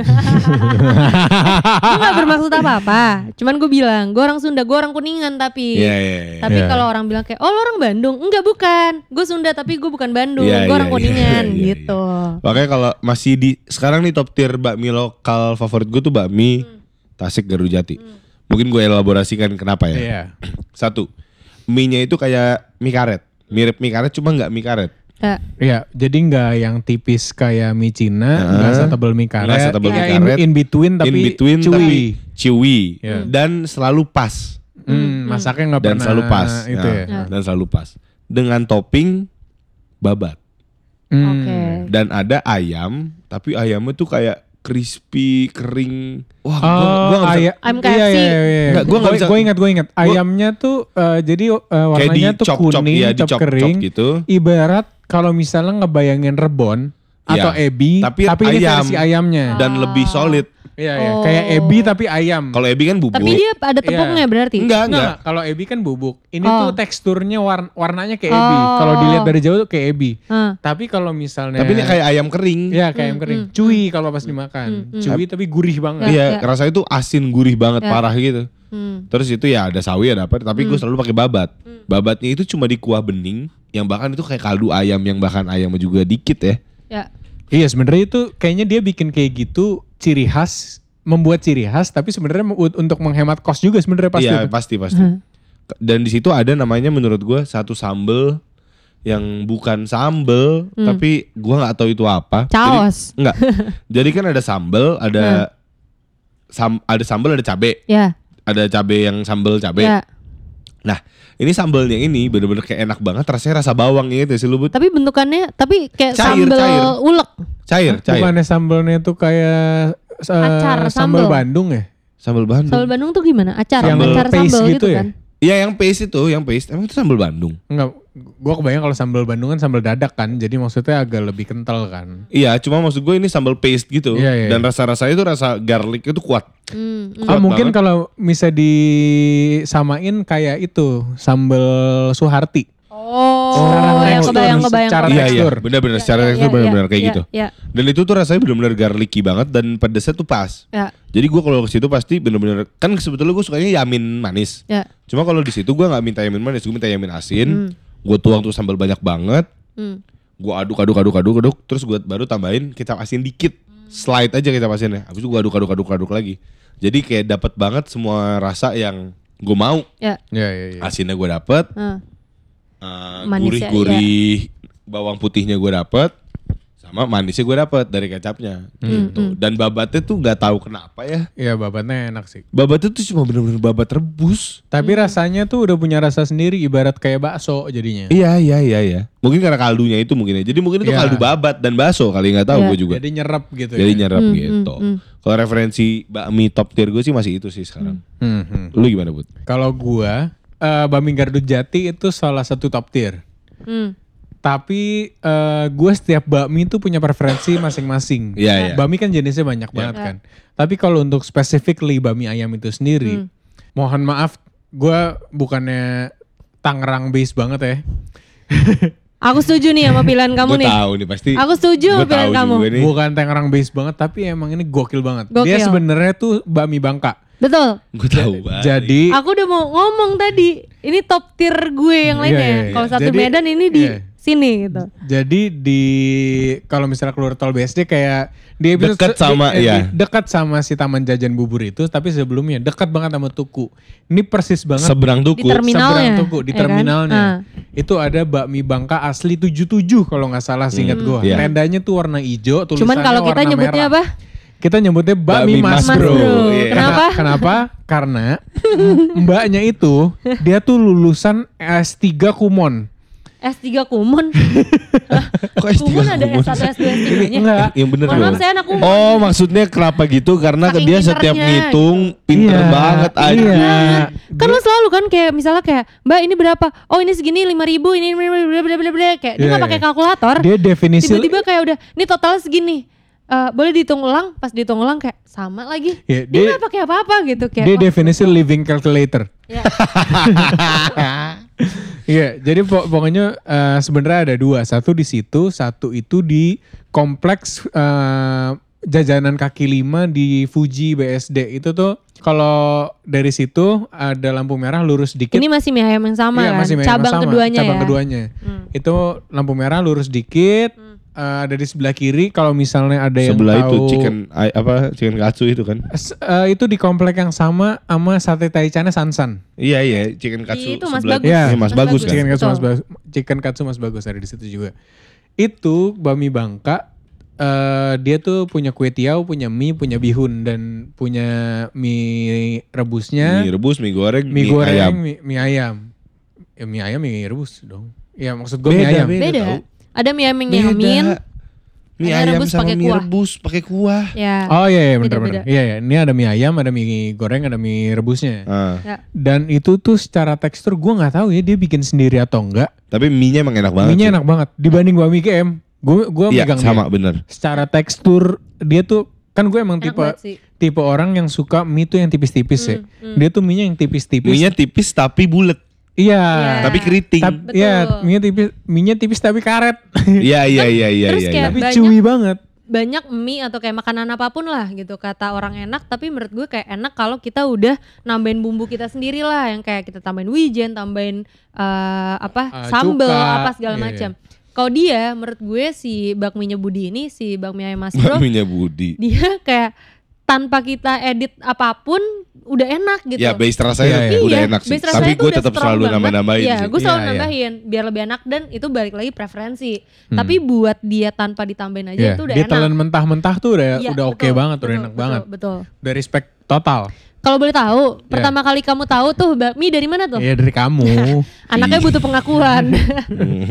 C: gue gak bermaksud apa-apa. Cuman gue bilang, gue orang Sunda, gue orang Kuningan tapi.
A: Iya iya. iya.
C: Tapi
B: Iya.
C: kalau orang bilang kayak, oh lo orang Bandung? Enggak bukan. Gue Sunda tapi gue bukan Bandung.
A: Iya,
C: gue
A: iya,
C: orang
A: iya,
C: Kuningan
A: iya, iya,
C: gitu.
A: Makanya kalau masih di sekarang nih top tier bakmi lokal favorit gue tuh bakmi
C: Hmm.
A: Tasik Gardu Jati. Mungkin gue elaborasikan kenapa ya.
B: Iya. [CLEARS THROAT]
A: Satu, mie-nya itu kayak mie karet. Mirip mie karet cuma nggak mie karet.
C: Ya.
B: Iya, jadi nggak yang tipis kayak mie Cina, nggak setebal mie karet,
A: Nggak setebal
B: ya,
A: mie
B: in,
A: karet.
B: in between tapi
A: In between
B: chewy.
A: tapi chewy
B: Iya.
A: dan selalu pas
B: Hmm, masaknya nggak
A: dan
B: pernah
A: selalu pas.
B: itu
A: Nah,
B: ya.
C: Ya.
A: Dan selalu pas. Dengan topping babat.
B: Hmm.
C: Oke.
A: Dan ada ayam, tapi ayamnya tuh kayak crispy, kering. Wah,
B: Oh,
A: gua, gua bisa-
B: aya-
C: Ayam
B: iya,
C: KFC.
B: iya, iya, iya.
A: Nggak, gua nggak bisa-
B: Gue ingat, gue ingat. Ayamnya tuh eh, jadi
A: di
B: warnanya tuh
A: chop chop
B: kuning,
A: ya, di
B: chop
A: chop
B: kering.
A: gitu.
B: Ibarat kalau misalnya ngebayangin rebon
A: Iya.
B: atau ebi,
A: Tapi
B: tapi, ini
A: ayam.
B: versi ayamnya.
A: Dan lebih solid.
B: Iya, iya.
C: Oh.
B: Kayak ebi tapi ayam.
A: Kalau ebi kan bubuk.
C: Tapi dia ada tepungnya berarti?
A: enggak, enggak.
B: Enggak, kalau ebi kan bubuk. Ini
C: Oh.
B: tuh teksturnya war- warnanya kayak ebi.
C: Oh.
B: Kalau dilihat dari jauh tuh kayak ebi.
C: Hah.
B: Tapi kalau misalnya
A: Tapi ini kayak ayam kering.
B: ya kayak ayam kering. Cuy kalau pas dimakan.
C: hmm.
B: Cuy tapi gurih banget.
C: Ya,
A: Iya,
C: ya.
A: rasanya tuh asin gurih banget
C: Ya.
A: parah gitu.
C: Hmm.
A: Terus itu ya ada sawi ada apa, tapi gue selalu pakai babat. Babatnya itu cuma di kuah bening, yang bahkan itu kayak kaldu ayam yang bahkan ayamnya juga dikit ya.
C: Ya.
B: Iya sebenarnya itu kayaknya dia bikin kayak gitu ciri khas membuat ciri khas tapi sebenarnya untuk menghemat kos juga sebenarnya pasti.
A: Iya
B: tuh.
A: pasti pasti. Dan di situ ada namanya menurut gue satu sambel yang bukan sambel, tapi gua nggak tahu itu apa. Jadi-
C: Caos.
A: enggak. [LAUGHS] Jadi kan ada sambel, ada sam, ada sambel, ada cabe,
C: Ya.
A: ada cabe yang sambel cabe.
C: Ya.
A: Nah, ini sambelnya ini bener-bener kayak enak banget, rasanya rasa bawang gitu sih lu Bud.
C: Tapi bentukannya tapi kayak
A: Cair,
C: sambal
A: cair.
C: ulek.
A: Cair, cair.
B: Bukannya sambelnya tuh kayak eh,
C: Acar,
B: sambal
C: sambel.
B: Bandung ya?
A: Sambal Bandung.
C: Sambal Bandung tuh gimana? Acar,
B: Sambal
C: acar sambal
B: gitu
C: gitu,
B: ya?
C: kan?
A: Iya yang paste itu, yang paste. Emang itu sambal Bandung.
B: Enggak, gua kebayang kalau sambal Bandung kan sambal dadak kan, jadi maksudnya agak lebih kental kan.
A: Iya, cuma maksud gue ini sambal paste gitu.
B: Iya, iya,
A: Dan
B: iya.
A: rasa-rasanya itu rasa garlic itu kuat.
C: Hmm, hmm.
B: Ah
A: Kuat
B: mungkin
A: banget.
B: kalau bisa disamain kayak itu sambal Suharti.
C: Oh,
B: Secara
C: yang
B: tekstur,
C: kebayang kebayang.
B: secara
A: Iya, iya.
B: tekstur.
A: Benar-benar
C: Ya,
A: secara
C: ya,
A: tekstur
C: ya,
A: benar-benar
C: ya,
A: kayak
C: ya,
A: gitu.
C: Ya,
A: Dan itu tuh rasanya benar-benar garlicky banget dan pedesnya tuh pas.
C: ya,
A: Jadi gue kalau ke situ pasti bener-bener kan sebetulnya gue sukanya yamin manis.
C: ya.
A: Cuma kalau di situ gue nggak minta yamin manis, gue minta yamin asin.
C: Hmm.
A: Gue tuang tuh sambal banyak banget.
C: Hmm.
A: Gue aduk aduk aduk aduk aduk, terus gue baru tambahin kecap asin dikit. Slide aja kecap asinnya. Habis itu gue aduk aduk aduk aduk lagi. Jadi kayak dapat banget semua rasa yang gue mau.
C: Ya.
B: Iya, iya, iya.
A: Asinnya gue dapet,
C: ah.
A: Eh,
C: Manisnya,
A: gurih-gurih bawang putihnya gue dapet sama manisnya gue dapet dari kecapnya gitu. Dan babatnya tuh nggak tahu kenapa ya.
B: Iya babatnya enak sih.
A: Babatnya tuh cuma bener-bener babat rebus.
B: Tapi rasanya tuh udah punya rasa sendiri ibarat kayak bakso jadinya.
A: Iya iya iya iya. Mungkin karena kaldunya itu mungkin ya. Jadi mungkin itu
B: Iya.
A: kaldu babat dan bakso kali nggak tahu
C: Iya.
A: gue juga.
B: Jadi nyerap gitu
A: Jadi
B: ya.
A: nyerap
C: Hmm,
A: gitu.
C: hmm,
A: Kalau referensi bakmi top tier gue sih masih itu sih sekarang.
B: Hmm, hmm.
A: Lu gimana bud?
B: Kalau gua eh Bami Gardu Jati itu salah satu top tier.
C: Hmm.
B: Tapi eh gue setiap bakmi itu punya preferensi masing-masing.
A: Iya, iya.
B: Bakmi kan jenisnya banyak banget kan. Tapi kalau untuk specifically bakmi ayam itu sendiri, mohon maaf, gue bukannya Tangerang base banget ya. [LAUGHS]
C: Aku setuju nih sama pilihan kamu nih.
A: tahu nih pasti.
C: Aku setuju sama pilihan kamu.
A: nih.
B: Bukan Tangerang base banget, tapi emang ini gokil banget. Dia
C: Gokil.
B: sebenarnya tuh bakmi Bangka.
C: Betul.
A: Gue tahu banget.
B: Jadi
C: Aku udah mau ngomong tadi. Ini top tier gue yang
B: Iya,
C: lainnya.
B: iya, iya.
C: Kalau satu
B: Jadi,
C: Medan ini di
B: iya.
C: Sini gitu.
B: Jadi di kalau misalnya keluar tol BSD kayak dia bisa
A: Dekat sama,
B: di-
A: iya.
B: dekat sama si taman jajan bubur itu, tapi sebelumnya dekat banget sama tuku. Ini persis banget
A: seberang tuku.
C: Di terminalnya,
B: seberang tuku di
C: ya kan?
B: terminalnya.
C: Ah.
B: Itu ada bakmi Bangka asli 77 kalau nggak salah seingat gua.
A: Iya.
B: Tendanya tuh warna hijau, tulisannya
C: Cuman kalau kita
B: warna
C: nyebutnya
B: merah.
C: apa?
B: Kita nyebutnya bakmi, Mas,
A: Mas
B: Bro.
A: Bro. Iya.
C: Kenapa?
B: Kenapa? Karena [LAUGHS] mbaknya itu dia tuh lulusan S3 Kumon.
C: S3 Kumon. [LAUGHS]
A: Kok S3
C: Kumon ada
A: Kumon?
C: S1, S2, S3-nya.
B: Enggak.
A: Yang bener
C: Mohon maaf saya anak Kumon.
A: Oh maksudnya kenapa gitu? Karena
C: Saking
A: dia setiap ngitung pinter
B: Iya,
A: banget aja.
B: iya.
C: Kan lo selalu kan kayak misalnya kayak Mbak ini berapa? Oh ini segini lima ribu ini bla bla bla bla bla kayak dia
B: Iya,
C: nggak pakai
B: iya.
C: kalkulator.
B: Dia definisi
C: Tiba-tiba kayak udah ini total segini. Eh, boleh dihitung ulang, pas dihitung ulang kayak sama lagi.
B: Iya,
C: dia nggak pakai apa-apa gitu kayak.
B: dia
C: wah,
B: definisi living calculator.
C: ya. [LAUGHS] [LAUGHS]
B: Iya, jadi po- pokoknya eh, sebenarnya ada dua, satu di situ, satu itu di kompleks eh, jajanan kaki lima di Fuji BSD itu tuh kalau dari situ ada lampu merah lurus dikit.
C: Ini masih mie ayam yang sama
B: Iya,
C: kan?
B: masih memang
C: Cabang
B: sama,
C: keduanya
B: cabang
C: ya.
B: keduanya.
C: Hmm.
B: Itu lampu merah lurus dikit. Eh, ada di sebelah kiri kalau misalnya ada yang
A: Sebelah itu
B: tahu
A: chicken ay- apa chicken katsu itu kan?
B: S- eh, itu di komplek yang sama sama sate taichannya Sansan.
A: Iya iya chicken katsu
C: Itu Mas
A: sebelah-
C: Bagus.
B: Iya,
A: Iya, Mas bagus kan.
B: Chicken katsu mas bagus, chicken katsu mas bagus ada di situ juga. Itu bami Bangka. eh dia tuh punya kue tiaw, punya mie, punya bihun dan punya mie rebusnya,
A: Mie rebus, mie goreng,
B: mie,
A: mie,
B: goreng,
A: ayam.
B: Mie, mie ayam. Ya, mie ayam, mie rebus dong. Ya maksud gue
A: Beda,
B: mie ayam.
A: beda.
C: Ada mie ayam yang nyamin.
A: Mie
C: Ada
A: ayam
C: rebus
A: sama
C: pakai
A: mie
C: kuah.
A: rebus pakai kuah.
C: Ya.
B: Oh iya, iya bener
C: Beda-beda.
B: bener. Iya, iya. Ini ada mie ayam, ada mie goreng, ada mie rebusnya.
A: Ah.
C: Ya.
B: Dan itu tuh secara tekstur gue nggak tahu ya dia bikin sendiri atau enggak.
A: Tapi mie-nya emang enak banget.
B: Mie-nya enak banget dibanding bami KM. Gue gue
A: Iya
B: megang
A: sama
B: dia.
A: bener.
B: Secara tekstur dia tuh kan gue emang
C: Enak
B: tipe tipe orang yang suka mie tuh yang tipis-tipis ya. Dia tuh mie yang tipis-tipis.
A: Mie-nya tipis tapi bulat.
B: Iya.
C: Iya.
A: Tapi keriting.
B: Iya, mie tipis, mie tipis tapi karet. [LAUGHS]
A: Iya iya iya iya
C: Terus
A: iya.
C: kayak-
A: iya.
B: tapi
C: banyak-
B: chewy banget.
C: banyak mie atau kayak makanan apa pun lah gitu kata orang enak tapi menurut gue kayak enak kalau kita udah nambahin bumbu kita sendiri lah yang kayak kita tambahin wijen tambahin eh, apa
B: Eh,
C: sambel
B: cuka,
C: apa segala
B: iya,
C: macam kalau dia menurut gue si bakminya Budi ini si bakmi ayam Mas [LAUGHS] Bro
A: Bakminya Budi.
C: dia kayak tanpa kita edit apa pun udah enak gitu
A: Ya base rasanya
B: Iya, iya.
A: udah
C: Iya,
A: enak sih. Tapi gue tetap selalu nambah-nambahin
C: Iya,
A: sih.
C: gue selalu
B: iya.
C: nambahin biar lebih enak dan itu balik lagi preferensi.
B: Hmm.
C: Tapi buat dia tanpa ditambahin aja
B: Iya,
C: itu udah
B: dia
C: enak.
B: telan mentah-mentah tuh udah
C: Iya,
B: udah oke
C: betul,
B: banget, udah
C: betul,
B: enak
C: betul,
B: banget.
C: Betul.
B: Udah respect total.
C: Kalau boleh tahu,
B: Iya.
C: pertama kali kamu tahu tuh bakmi dari mana tuh?
B: Iya dari kamu. [LAUGHS]
C: Anaknya butuh pengakuan.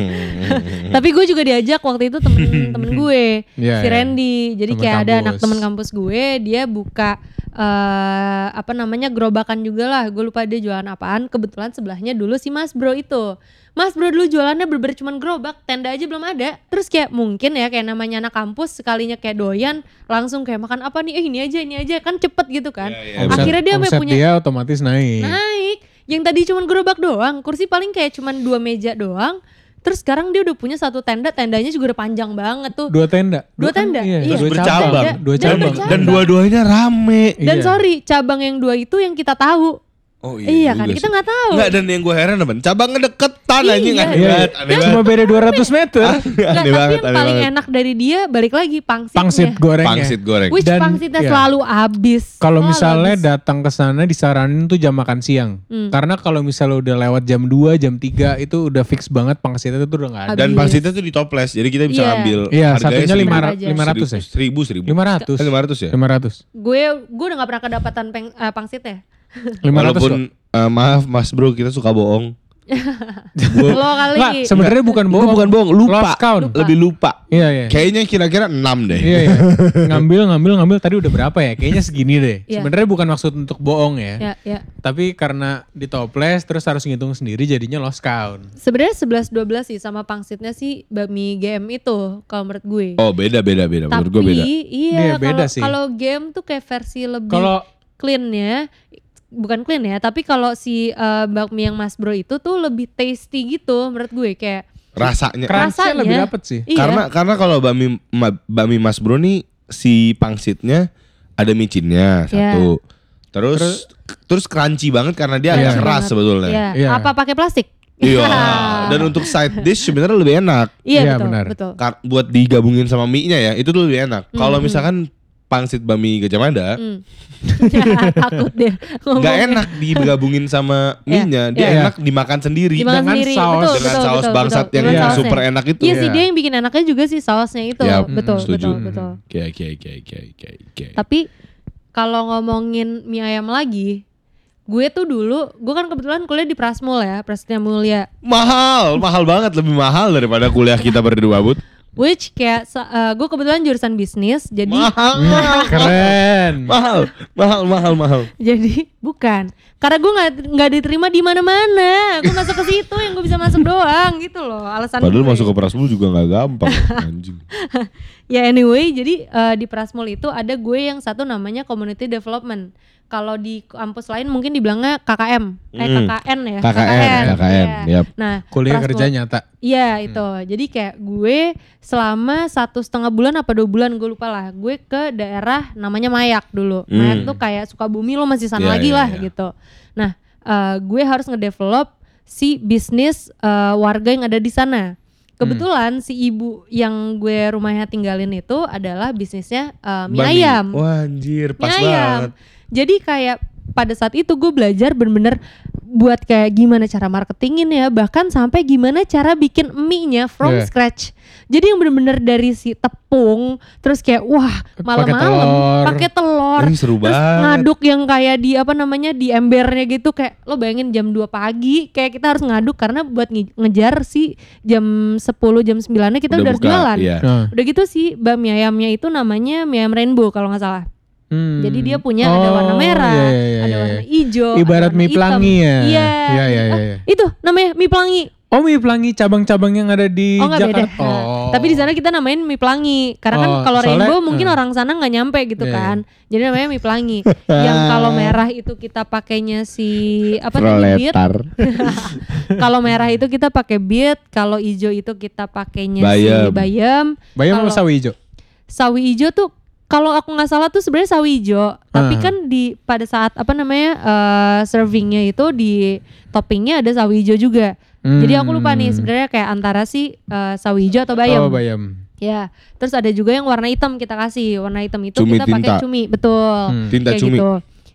C: [LAUGHS] Tapi gue juga diajak waktu itu temen-temen gue, [LAUGHS]
B: Iya,
C: si
B: iya.
C: Randy. Jadi
B: Temen
C: kayak ada anak
B: kampus.
C: temen kampus gue, dia buka eh apa namanya gerobakan juga lah. Gue lupa dia jualan apaan. Kebetulan sebelahnya dulu si Mas Bro itu. Mas Bro dulu jualannya bener cuman gerobak, tenda aja belum ada. Terus kayak mungkin ya kayak namanya anak kampus sekalinya kayak doyan langsung kayak makan apa nih? Eh ini aja ini aja kan cepet gitu kan.
A: Iya,
B: Omset-
C: Akhirnya dia
B: omset
C: punya
B: dia otomatis naik.
C: naik yang tadi cuman gerobak doang kursi paling kayak cuman dua meja doang terus sekarang dia udah punya satu tenda tendanya juga udah panjang banget tuh
B: Dua tenda.
C: Dua
B: kan-
C: tenda,
B: Iya,
C: iya.
B: dua
A: Terus
B: cabang.
A: bercabang.
B: Dua
C: Dan
B: cabang.
C: bercabang.
A: Dan dua-duanya rame.
C: dan
B: Iya.
C: sorry cabang yang dua itu yang kita tahu
A: Oh
C: Iya, kan
A: juga
C: kita nggak tahu.
A: Nggak dan yang gue heran apa? Cabangnya deketan
C: Iya.
A: anjing aneh
B: Iya,
A: banget, aneh
B: Cuma beda 200 meter.
C: Nggak,
A: Aneh
C: tapi
A: banget,
C: yang
A: aneh
C: paling
A: banget.
C: enak dari dia balik lagi pangsitnya.
B: Pangsit gorengnya.
A: Pangsit goreng.
C: Which
B: Dan-
C: pangsitnya
B: iya.
C: selalu habis.
B: Kalau misalnya datang ke sana disaranin tuh jam makan siang.
C: Hmm.
B: Karena kalau misalnya udah lewat jam 2, jam 3 itu udah fix banget pangsitnya itu udah nggak ada.
A: Dan pangsitnya tuh di toples, jadi kita bisa
C: Iya.
A: ambil.
B: Iya,
A: harganya
B: satunya
A: seribu.
B: lima
C: Aja.
B: lima ratus ya.
A: Seribu, seribu.
B: 500.
A: Kan 500 ya?
B: 500.
C: gue gue udah gak pernah kedapatan peng, eh, pangsitnya.
B: 500
A: Walaupun
B: kok.
A: eh, maaf Mas Bro, kita suka bohong. [LAUGHS]
C: Lo kali.
B: Nggak, sebenarnya bukan
A: Itu
B: bohong.
A: bukan bohong, lupa.
B: Lost count.
A: Lebih lupa.
B: Iya, iya.
A: Kayaknya kira-kira 6 deh.
B: Iya, iya. [LAUGHS] ngambil, ngambil, ngambil. Tadi udah berapa ya? Kayaknya segini deh.
C: Iya.
B: Sebenarnya bukan maksud untuk bohong ya.
C: ya, ya.
B: Tapi karena di toples terus harus ngitung sendiri jadinya lost count.
C: Sebenarnya 11 12 sih sama pangsitnya sih bakmi GM itu kalau menurut gue.
A: Oh, beda beda beda.
C: Tapi
A: Menurut gue beda.
C: iya
B: Iya, beda
C: kalau
B: sih.
C: kalau game tuh kayak versi lebih
B: Kalau
C: clean-nya bukan clean ya, tapi kalau si eh, bakmi yang Mas Bro itu tuh lebih tasty gitu menurut gue kayak
A: Rasanya.
C: rasanya-
B: lebih dapet sih.
C: iya.
A: Karena karena kalau bami ma- bami Mas Bro nih si pangsitnya ada micinnya
C: Iya.
A: satu. Terus terus, crunchy banget karena dia agak
B: Iya.
A: keras
C: Banget.
A: sebetulnya.
C: Iya.
B: Iya.
C: Apa pakai plastik?
A: Iya. [LAUGHS] Dan untuk side dish sebenarnya lebih enak.
C: Iya
B: Iya,
C: betul,
B: benar.
C: betul.
A: Buat digabungin sama mie-nya ya, itu tuh lebih enak. Kalau
C: Hmm,
A: misalkan pangsit bami Gajah Mada
C: Hmm. [LAUGHS] Takut deh.
A: nggak
C: ngomongnya.
A: enak digabungin sama [LAUGHS]
C: Iya,
A: mie-nya, dia
B: iya.
A: enak dimakan sendiri
C: Dimakan
B: dengan
C: sendiri.
B: saus.
C: betul,
A: dengan
C: betul,
A: saus
C: betul,
A: bangsat
C: betul,
A: yang
C: sausnya.
A: super enak itu.
C: Iya sih
B: Iya.
C: dia yang bikin enaknya juga sih sausnya itu.
A: Ya,
C: betul,
A: setuju.
C: betul, betul.
A: Oke oke oke oke oke oke.
C: Tapi kalau ngomongin mie ayam lagi, gue tuh dulu, gue kan kebetulan kuliah di Prasmul ya, Prasetya Mulia.
A: Mahal, mahal banget, lebih mahal daripada kuliah kita berdua, Bud.
C: Which kayak sa- eh, gue kebetulan jurusan bisnis, jadi
A: Mahal, [LAUGHS]
B: Keren.
A: mahal, mahal, mahal, mahal.
C: jadi bukan. Karena gue nggak nggak diterima di mana-mana. Gue masuk ke situ yang gue bisa masuk doang gitu loh. Alasan
A: Padahal
C: gue.
A: masuk ke Prasmul juga nggak gampang, anjing. [LAUGHS]
C: Ya anyway, jadi eh, di Prasmul itu ada gue yang satu namanya Community Development. Kalau di kampus lain mungkin dibilangnya KKM, eh
A: Hmm.
C: KKN ya.
A: KKN, KKN,
C: iya.
A: yap.
C: Nah,
B: Kuliah kerja nyata.
C: Iya itu. Jadi kayak gue selama satu setengah bulan apa dua bulan gue lupa lah. Gue ke daerah namanya Mayak dulu. Mayak
A: Hmm.
C: tuh kayak Sukabumi lo masih sana
A: Iya,
C: lagi
A: iya,
C: lah
A: iya.
C: gitu. Nah eh, gue harus ngedevelop si bisnis eh, warga yang ada di sana. Kebetulan si ibu yang gue rumahnya tinggalin itu adalah bisnisnya eh, mie
A: Bami.
C: ayam.
A: Wah anjir, pas
C: Mie ayam.
A: banget.
C: Jadi kayak pada saat itu gue belajar bener-bener buat kayak gimana cara marketingin ya, bahkan sampai gimana cara bikin mie-nya from
B: Iya.
C: scratch. Jadi yang bener-bener dari si tepung, terus kayak wah
B: Pakai
C: malam-malam
B: telur.
C: pakai telur,
A: Ini seru
C: terus
A: banget.
C: ngaduk yang kayak di apa namanya di embernya gitu kayak lo bayangin jam 2 pagi kayak kita harus ngaduk karena buat nge- ngejar si jam 10 jam 9 nya kita udah, harus
A: buka,
C: jualan.
A: Iya.
C: Udah gitu sih bakmi ayamnya itu namanya mie ayam rainbow kalau nggak salah.
B: Hmm.
C: Jadi dia punya ada warna
B: Oh,
C: merah,
B: iya, iya,
C: ada
B: iya,
C: warna
B: iya.
C: hijau,
B: Ibarat
C: ada warna
B: mie
C: hitam.
B: pelangi ya.
C: Iya.
B: Iya, iya, iya,
C: Ah,
B: iya.
C: Itu namanya mie pelangi.
B: Oh mie pelangi cabang-cabang yang ada di
C: Oh nggak beda.
B: Jakarta. Oh.
C: Tapi di sana kita namain mie pelangi. Karena kan
B: Oh,
C: kalau
B: soalnya-
C: rainbow mungkin
B: hmm.
C: orang sana nggak nyampe gitu
B: Iya,
C: kan. Jadi namanya mie pelangi. [LAUGHS] Yang kalau merah itu kita pakainya si apa tadi beet. [LAUGHS] Kalau merah itu kita pakai beet, kalau hijau itu kita pakainya si
A: Bayam.
C: bayam.
B: Bayam sama
C: Kalau-
B: sawi hijau.
C: Sawi hijau tuh kalau aku nggak salah tuh sebenarnya sawi hijau, tapi
B: Ah.
C: kan di pada saat apa namanya eh, servingnya itu di toppingnya ada sawi hijau juga. Jadi aku lupa nih
B: Hmm.
C: sebenarnya kayak antara si eh, sawi hijau atau bayam.
B: Oh bayam.
C: Ya, terus ada juga yang warna hitam kita kasih. Warna hitam itu
A: Cumi
C: kita pakai cumi, betul.
B: Hmm.
A: Tinta
C: Kayak
A: cumi.
C: gitu.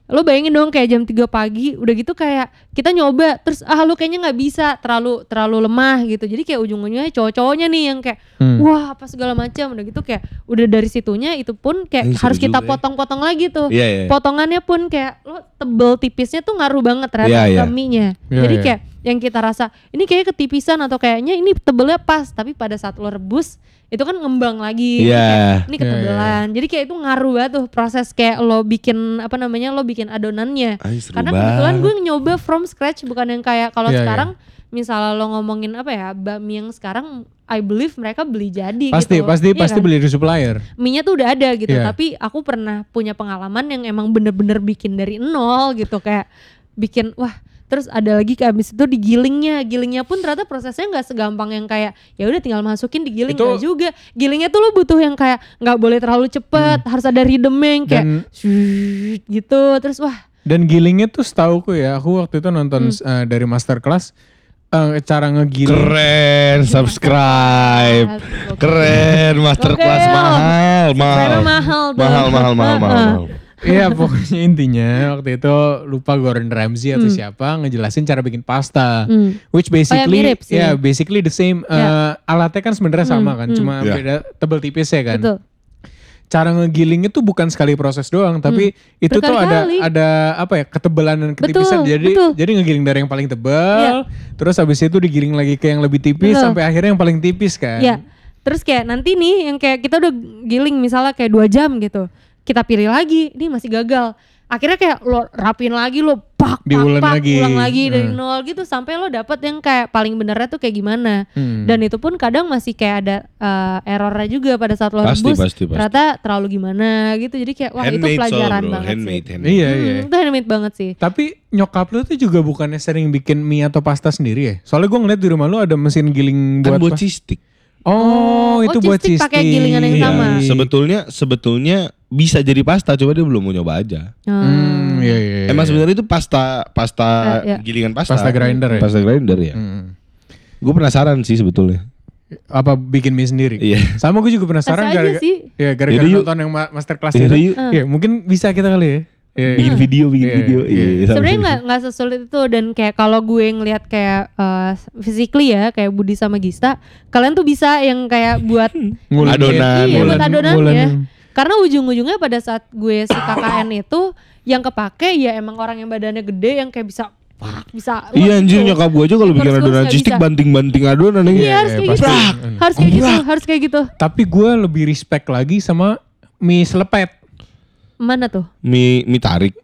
C: Lo bayangin dong kayak jam 3 pagi, udah gitu kayak kita nyoba terus ah lu kayaknya nggak bisa, terlalu terlalu lemah gitu. Jadi kayak ujung-ujungnya cowok-cowoknya nih yang kayak
B: Hmm.
C: wah apa segala macam udah gitu kayak udah dari situnya itu pun kayak
A: Eh, seru
C: harus kita
A: ya.
C: potong-potong lagi tuh.
A: Iya, iya.
C: Potongannya pun kayak lo tebel tipisnya tuh ngaruh banget terhadap
A: Iya, iya.
C: ke mie-nya.
B: Iya,
C: Jadi
B: iya.
C: kayak yang kita rasa ini kayaknya ketipisan atau kayaknya ini tebelnya pas, tapi pada saat lo rebus itu kan ngembang lagi. Jadi
A: Iya.
C: kayak, Ini
B: Iya,
C: ketebelan. Jadi kayak itu ngaruh banget tuh proses kayak lo bikin apa namanya lo bikin adonannya.
A: Ay, seru
C: Karena kebetulan gue nyoba from scratch bukan yang kayak kalau
B: Iya, iya.
C: sekarang misalnya lo ngomongin apa ya bakmi yang sekarang I believe mereka beli jadi
B: Pasti,
C: gitu.
B: pasti,
C: Iya
B: pasti
C: kan?
B: beli dari supplier.
C: Mie-nya tuh udah ada gitu,
B: Iya.
C: tapi aku pernah punya pengalaman yang emang bener-bener bikin dari nol gitu kayak bikin wah terus ada lagi kayak abis itu digilingnya gilingnya pun ternyata prosesnya nggak segampang yang kayak ya udah tinggal masukin digiling
B: Itu-
C: juga gilingnya tuh lo butuh yang kayak nggak boleh terlalu cepet harus ada rhythmnya yang kayak
B: Dan-
C: gitu terus wah
B: Dan gilingnya tuh setauku ya, aku waktu itu nonton
C: Hmm.
B: eh, dari masterclass eh, cara ngegiling.
A: Keren, subscribe. Keren, masterclass mahal, mahal.
C: Mahal.
A: Mahal, mahal, mahal, mahal.
B: Iya pokoknya intinya waktu itu lupa Gordon Ramsay atau
C: Hmm.
B: siapa ngejelasin cara bikin pasta.
C: Hmm.
B: Which basically
C: mirip sih.
B: ya basically the same eh, alatnya kan sebenarnya sama kan,
C: hmm.
B: cuma
A: Ya.
B: beda tebel tipis ya kan.
C: Betul.
B: Cara ngegiling itu bukan sekali proses doang, tapi itu tuh ada
C: Hmm.
B: Ada apa ya ketebalan dan ketipisan.
C: Betul,
B: jadi
C: betul.
B: jadi ngegiling dari yang paling tebal, terus habis itu digiling lagi ke yang lebih tipis
C: Betul.
B: sampai akhirnya yang paling tipis kan.
C: Ya. Terus kayak nanti nih yang kayak kita udah giling misalnya kayak dua jam gitu. Kita pilih lagi, ini masih gagal. Akhirnya kayak lo rapin lagi lo pak pak
B: Diulang
C: pak
B: lagi.
C: ulang lagi dari
B: Hmm.
C: nol gitu sampai lo dapet yang kayak paling benernya tuh kayak gimana.
B: Hmm.
C: Dan itu pun kadang masih kayak ada eh, errornya juga pada saat lo
A: Pasti,
C: rebus.
A: pasti, pasti.
C: Ternyata terlalu gimana gitu. Jadi kayak wah itu
A: Handmade
C: pelajaran
A: soal, bro.
C: banget
A: Handmade,
C: sih.
A: handmade.
B: Iya
C: Hmm,
B: iya.
C: itu handmade banget sih.
B: Tapi nyokap lu tuh juga bukannya sering bikin mie atau pasta sendiri ya? Soalnya gue ngeliat di rumah lu ada mesin giling
A: Kan
B: buat,
A: buat
B: pas-
A: cistik.
B: Oh,
C: Oh,
B: itu buat
C: cistik
B: cistik.
C: pakai gilingan yang
A: Iya,
C: sama.
A: sebetulnya sebetulnya bisa jadi pasta, coba dia belum mau nyoba aja.
B: Hmm, iya iya. iya.
A: Emang sebenarnya itu pasta pasta
C: Eh, iya.
A: gilingan pasta.
B: Pasta grinder ya?
A: Pasta grinder ya.
B: Hmm.
A: Gue penasaran sih sebetulnya.
B: Apa bikin mie sendiri?
A: Iya.
B: Sama gue juga penasaran gara-gara ya gara-gara
A: Yaudah yuk.
B: nonton yang ma- masterclass
A: Yaudah
B: itu.
A: yuk.
B: Ya, mungkin bisa kita kali ya. Iya, iya.
A: Bikin video, bikin
B: Iya,
A: video.
B: iya.
A: Iya, iya,
C: Sebenarnya nggak nggak sesulit itu dan kayak kalau gue ngelihat kayak uh, physically ya kayak Budi sama Gista, kalian tuh bisa yang kayak buat [LAUGHS]
B: Ngulangin.
A: Adonan,
C: iya buat adonan ya. Karena ujung-ujungnya pada saat gue si KKN itu yang kepake ya emang orang yang badannya gede yang kayak bisa bisa
A: Iya anjir nyokap gue aja kalau bikin adonan cistik banting-banting adonan
C: Iya
A: ya.
C: harus
B: iya,
C: kayak gitu. Harus kayak gitu, harus kayak gitu.
B: Tapi gue lebih respect lagi sama mie selepet.
C: Mana tuh?
A: Mie mie tarik.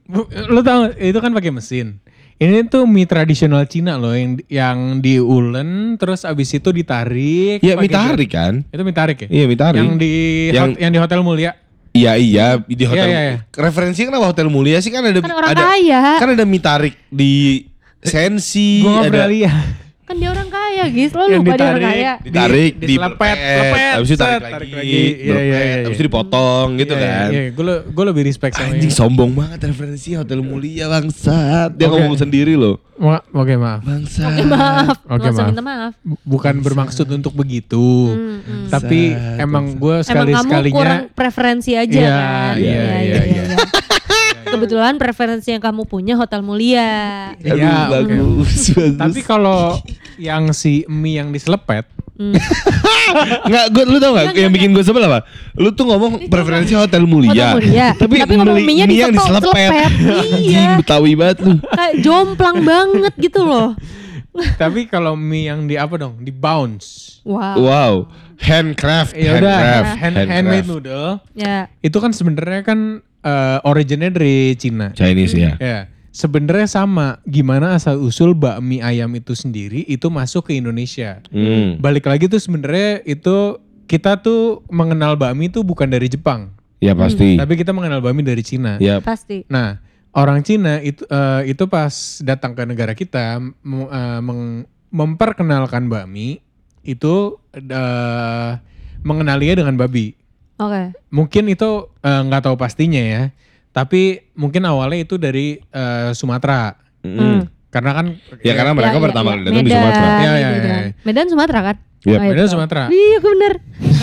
B: Lo tau itu kan pakai mesin. Ini tuh mie tradisional Cina loh yang yang diulen terus abis itu ditarik.
A: Iya mie tarik kan?
B: Itu mie tarik ya?
A: Iya mie tarik.
B: Yang di
A: Yang-
B: hot- yang di Hotel Mulia.
A: Iya iya di hotel.
B: Iya, iya, iya.
A: Referensi kenapa hotel mulia sih kan ada
C: Kan orang
A: ada
C: kaya.
A: kan ada mie tarik di sensi
B: Gue nggak
A: ada
B: lihat.
C: Kan dia orang kaya, Gis. Lo lupa dia orang kaya.
A: ditarik
B: Di-
A: di,
B: diselepet,
A: berpet,
B: lepet,
A: habis itu tarik
B: set, tarik lagi. Iya, iya,
A: berpet,
B: iya,
A: habis
B: iya.
A: itu dipotong gitu
B: Iya,
A: kan.
B: Iya, gue gue lebih respect sama
A: Anjing sombong banget referensi hotel mulia bangsat. Dia
B: Oke.
A: ngomong sendiri loh.
B: Ma- Oke maaf.
A: Bangsat.
C: Oke maaf,
B: Oke,
C: usah
B: maaf.
C: maaf.
B: Bu- Bukan bermaksud untuk begitu.
C: Hmm, hmm.
B: Tapi
A: Bangsat,
B: emang gue
C: Emang
B: sekali
C: kamu
B: sekalinya
C: kurang preferensi aja
B: Iya,
C: kan?
B: iya, iya, iya.
C: Kebetulan preferensi yang kamu punya hotel mulia.
B: Iya, oke.
A: bagus, bagus.
B: Tapi kalau yang si mie yang diselepet. [LAUGHS]
A: Enggak, gue lu tau gak yang bikin gue sebel apa? Lu tuh ngomong preferensi hotel mulia.
C: Hotel mulia. [LAUGHS]
A: Tapi,
C: Tapi ngomong mie-nya
A: mie yang
C: diselepet. Iya.
A: Betawi banget lu. [LAUGHS]
C: Kayak jomplang banget gitu loh.
B: tapi kalau mie yang di apa dong? Di bounce.
C: Wow.
A: Wow. Handcraft.
B: Ya udah,
A: handcraft,
B: hand,
A: handcraft.
B: handmade noodle.
C: Ya.
B: Itu kan sebenarnya kan eh, originnya dari Cina.
A: Chinese ya.
B: Ya, sebenarnya sama. Gimana asal usul bakmi ayam itu sendiri itu masuk ke Indonesia.
A: Hmm.
B: Balik lagi tuh sebenarnya itu kita tuh mengenal bakmi itu bukan dari Jepang,
A: Ya pasti.
B: tapi kita mengenal bakmi dari Cina.
A: Ya.
C: Pasti.
B: Nah, orang Cina itu eh, itu pas datang ke negara kita eh, meng- memperkenalkan bakmi itu eh, mengenalinya dengan babi.
C: Oke.
B: Mungkin itu eh, nggak tahu pastinya ya. Tapi mungkin awalnya itu dari eh, Sumatera.
A: Mm.
B: Karena kan
A: Ya karena mereka
C: Ya, ya,
A: pertama
C: ya.
A: kali datang di Sumatera.
B: Iya, iya,
C: gitu
B: iya.
C: kan. Medan Sumatera kan?
A: Iya,
C: Oh, iya,
B: Medan. Sumatera.
C: Iya, gue bener.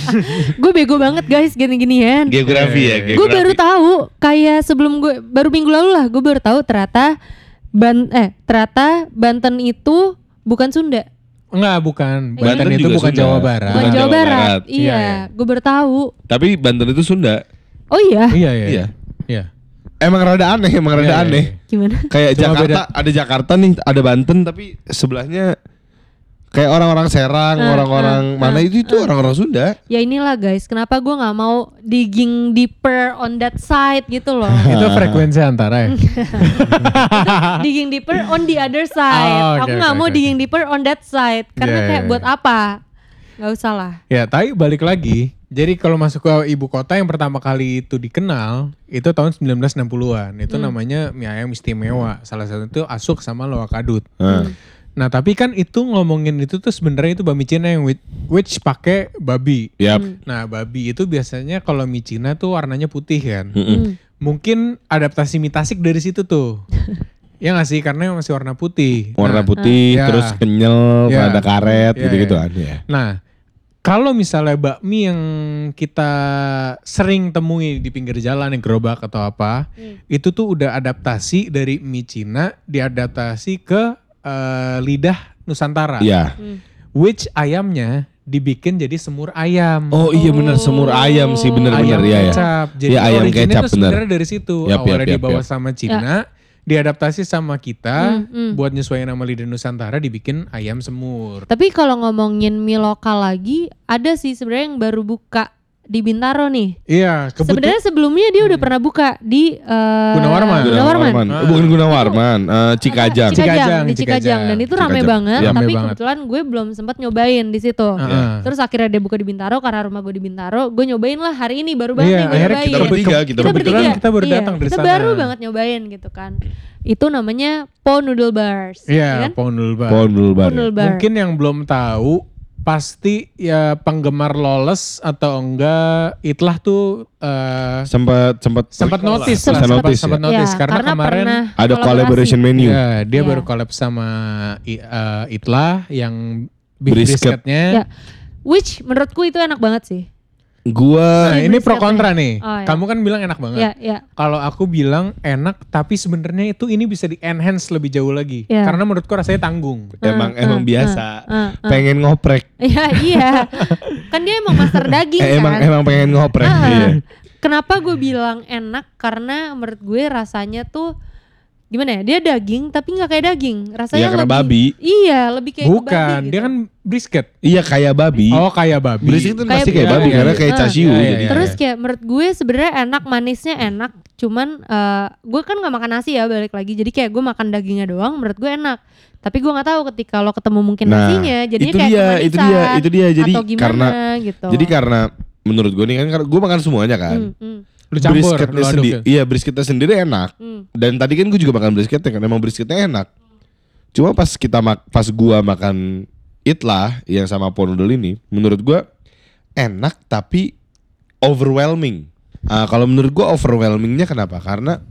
C: [LAUGHS] gue bego banget guys gini-ginian.
A: Geografi ya.
C: Gue baru tahu kayak sebelum gue baru minggu lalu lah gue baru tahu ternyata ban eh ternyata Banten itu bukan Sunda,
B: Enggak, bukan.
A: Banten
B: Banten itu bukan
A: Sunda.
B: Jawa Barat.
C: bukan Jawa,
A: Jawa
C: Barat.
A: Barat.
C: Iya,
B: Iya, iya.
C: gue baru tahu.
A: Tapi Banten itu Sunda.
C: Oh iya,
B: Iya, iya.
A: Iya.
B: Iya.
A: Emang rada aneh, emang rada
B: Iya, iya,
A: aneh.
B: iya.
C: gimana?
A: Kayak
B: Cuma
A: Jakarta, ada Jakarta nih, ada Banten tapi sebelahnya kayak orang-orang Serang,
C: Ah,
A: orang-orang
C: ah,
A: mana
C: ah,
A: itu itu orang-orang Sunda.
C: Ya inilah guys, kenapa gue nggak mau digging deeper on that side gitu loh. [LAUGHS]
B: Itu frekuensi antara ya.
C: digging deeper on the other side.
B: Oh, oke,
C: Aku nggak
B: oke,
C: mau
B: oke.
C: digging deeper on that side karena
B: Iya,
C: kayak buat apa? Gak usah lah.
B: Ya, tapi balik lagi. Jadi kalau masuk ke ibu kota yang pertama kali itu dikenal itu tahun 1960-an. Itu
C: Hmm.
B: namanya mie ayam istimewa. Salah satu itu asuk sama loa kadut.
A: Ah.
B: Nah, tapi kan itu ngomongin itu tuh sebenarnya itu bakmi Cina yang which, which pakai babi.
A: Yap.
C: Hmm.
B: Nah, babi itu biasanya kalau mie Cina tuh warnanya putih kan.
A: Mm-mm.
C: Hmm.
B: mungkin adaptasi mie tasik dari situ tuh. [LAUGHS] ya gak sih? Karena masih warna putih.
A: Warna
B: Nah,
A: putih,
B: Ya.
A: terus kenyal,
B: Ya.
A: ada karet,
B: Ya,
A: gitu-gitu
B: ya.
A: kan ya.
B: Nah, kalau misalnya bakmi yang kita sering temui di pinggir jalan yang gerobak atau apa,
C: Hmm.
B: itu tuh udah adaptasi dari mie Cina diadaptasi ke eh, lidah Nusantara.
A: Iya.
C: Hmm.
B: Which ayamnya dibikin jadi semur ayam.
A: Oh iya bener semur ayam sih bener-bener
B: ayam
A: ya ya.
B: kecap. Jadi
A: Iya, ayam kecap,
B: tuh sebenarnya dari situ.
A: Yap,
B: Awalnya
A: yap, yap,
B: dibawa
A: yap.
B: sama Cina, diadaptasi sama kita
C: Hmm, hmm.
B: buat nyesuaiin nama lidah Nusantara dibikin ayam semur.
C: Tapi kalau ngomongin mie lokal lagi, ada sih sebenarnya yang baru buka di Bintaro nih.
B: Iya,
C: Sebenarnya sebelumnya dia udah pernah buka di eh,
B: Gunawarman.
C: Gunawarman.
B: Ah.
A: Bukan Gunawarman, eh, Cikajang.
C: Cikajang,
B: Cikajang,
C: di Cikajang.
B: Cikajang.
C: dan itu rame
A: Cikajang.
C: banget.
B: Iya, rame
C: tapi
B: banget.
C: kebetulan gue belum sempat nyobain di situ.
B: Heeh.
C: Terus akhirnya dia buka di Bintaro karena rumah gue di Bintaro, gue nyobain lah hari ini baru banget
B: Iya,
C: nih gue
B: akhirnya
C: nyobain.
A: kita bertiga, kita
B: Kebetulan
C: bertiga.
B: kita baru
C: Iya,
B: datang dari
C: kita
B: sana.
C: baru banget nyobain gitu kan. Itu namanya Po Noodle Bars.
B: Iya,
C: kan?
B: Pondul Bar.
A: Pondul
C: Po
A: bar.
C: Noodle Bar.
B: Mungkin yang belum tahu pasti ya penggemar loles atau enggak itlah tuh eh,
A: Sempat sempat
B: sempat notice
A: Sempat notice
B: sempat
A: ya?
B: notice
C: Ya,
B: karena, kemarin
C: pernah
A: Ada collaboration menu.
B: ya dia
C: Iya.
B: baru collab sama eh, Itlah yang beef
A: Brisket.
B: brisketnya.
C: Ya. Which menurutku itu enak banget sih.
A: Gua
B: Nah, ini pro kontra nih.
C: Oh, ya.
B: Kamu kan bilang enak banget.
C: Ya, ya.
B: Kalau aku bilang enak, tapi sebenarnya itu ini bisa di enhance lebih jauh lagi.
C: Iya.
B: Karena menurutku rasanya tanggung.
A: emang
C: Eh,
A: emang
C: eh,
A: biasa.
C: eh, eh.
A: Pengen ngoprek.
C: Iya, iya. kan dia emang master [LAUGHS] daging
A: Eh, emang
C: kan.
A: emang pengen ngoprek.
C: Ah.
A: Iya.
C: Kenapa gue bilang enak? Karena menurut gue rasanya tuh gimana ya? Dia daging tapi nggak kayak daging. Rasanya
A: Iya, karena
C: lebih,
A: babi.
C: Iya, lebih kayak
B: Bukan,
C: babi gitu.
B: dia kan brisket.
A: Iya kayak babi.
B: Oh, kayak babi.
A: Berisik itu pasti kayak
B: babi.
A: babi
B: Iya,
A: karena
B: iya,
A: kayak
C: iya.
B: Iya, iya, iya.
C: Terus kayak menurut gue sebenarnya enak, manisnya enak. Cuman eh, gue kan nggak makan nasi ya balik lagi. Jadi kayak gue makan dagingnya doang. Menurut gue enak. Tapi gue nggak tahu ketika lo ketemu mungkin
A: Nah,
C: nasinya, jadinya
A: itu
C: kayak
A: dia, itu dia, itu dia. Jadi
C: atau gimana
A: karena
C: gitu.
A: jadi karena menurut gue nih kan karena gue makan semuanya kan.
C: Hmm, hmm,
B: Lu campur,
A: brisketnya
B: lu
A: sendiri,
B: ya?
A: iya brisketnya sendiri enak.
C: hmm.
A: Dan tadi kan gue juga makan brisketnya kan emang brisketnya enak. Cuma pas kita mak pas gua makan itlah yang sama ponudel ini, menurut gua enak tapi overwhelming. Ah, kalau menurut gua overwhelmingnya kenapa? Karena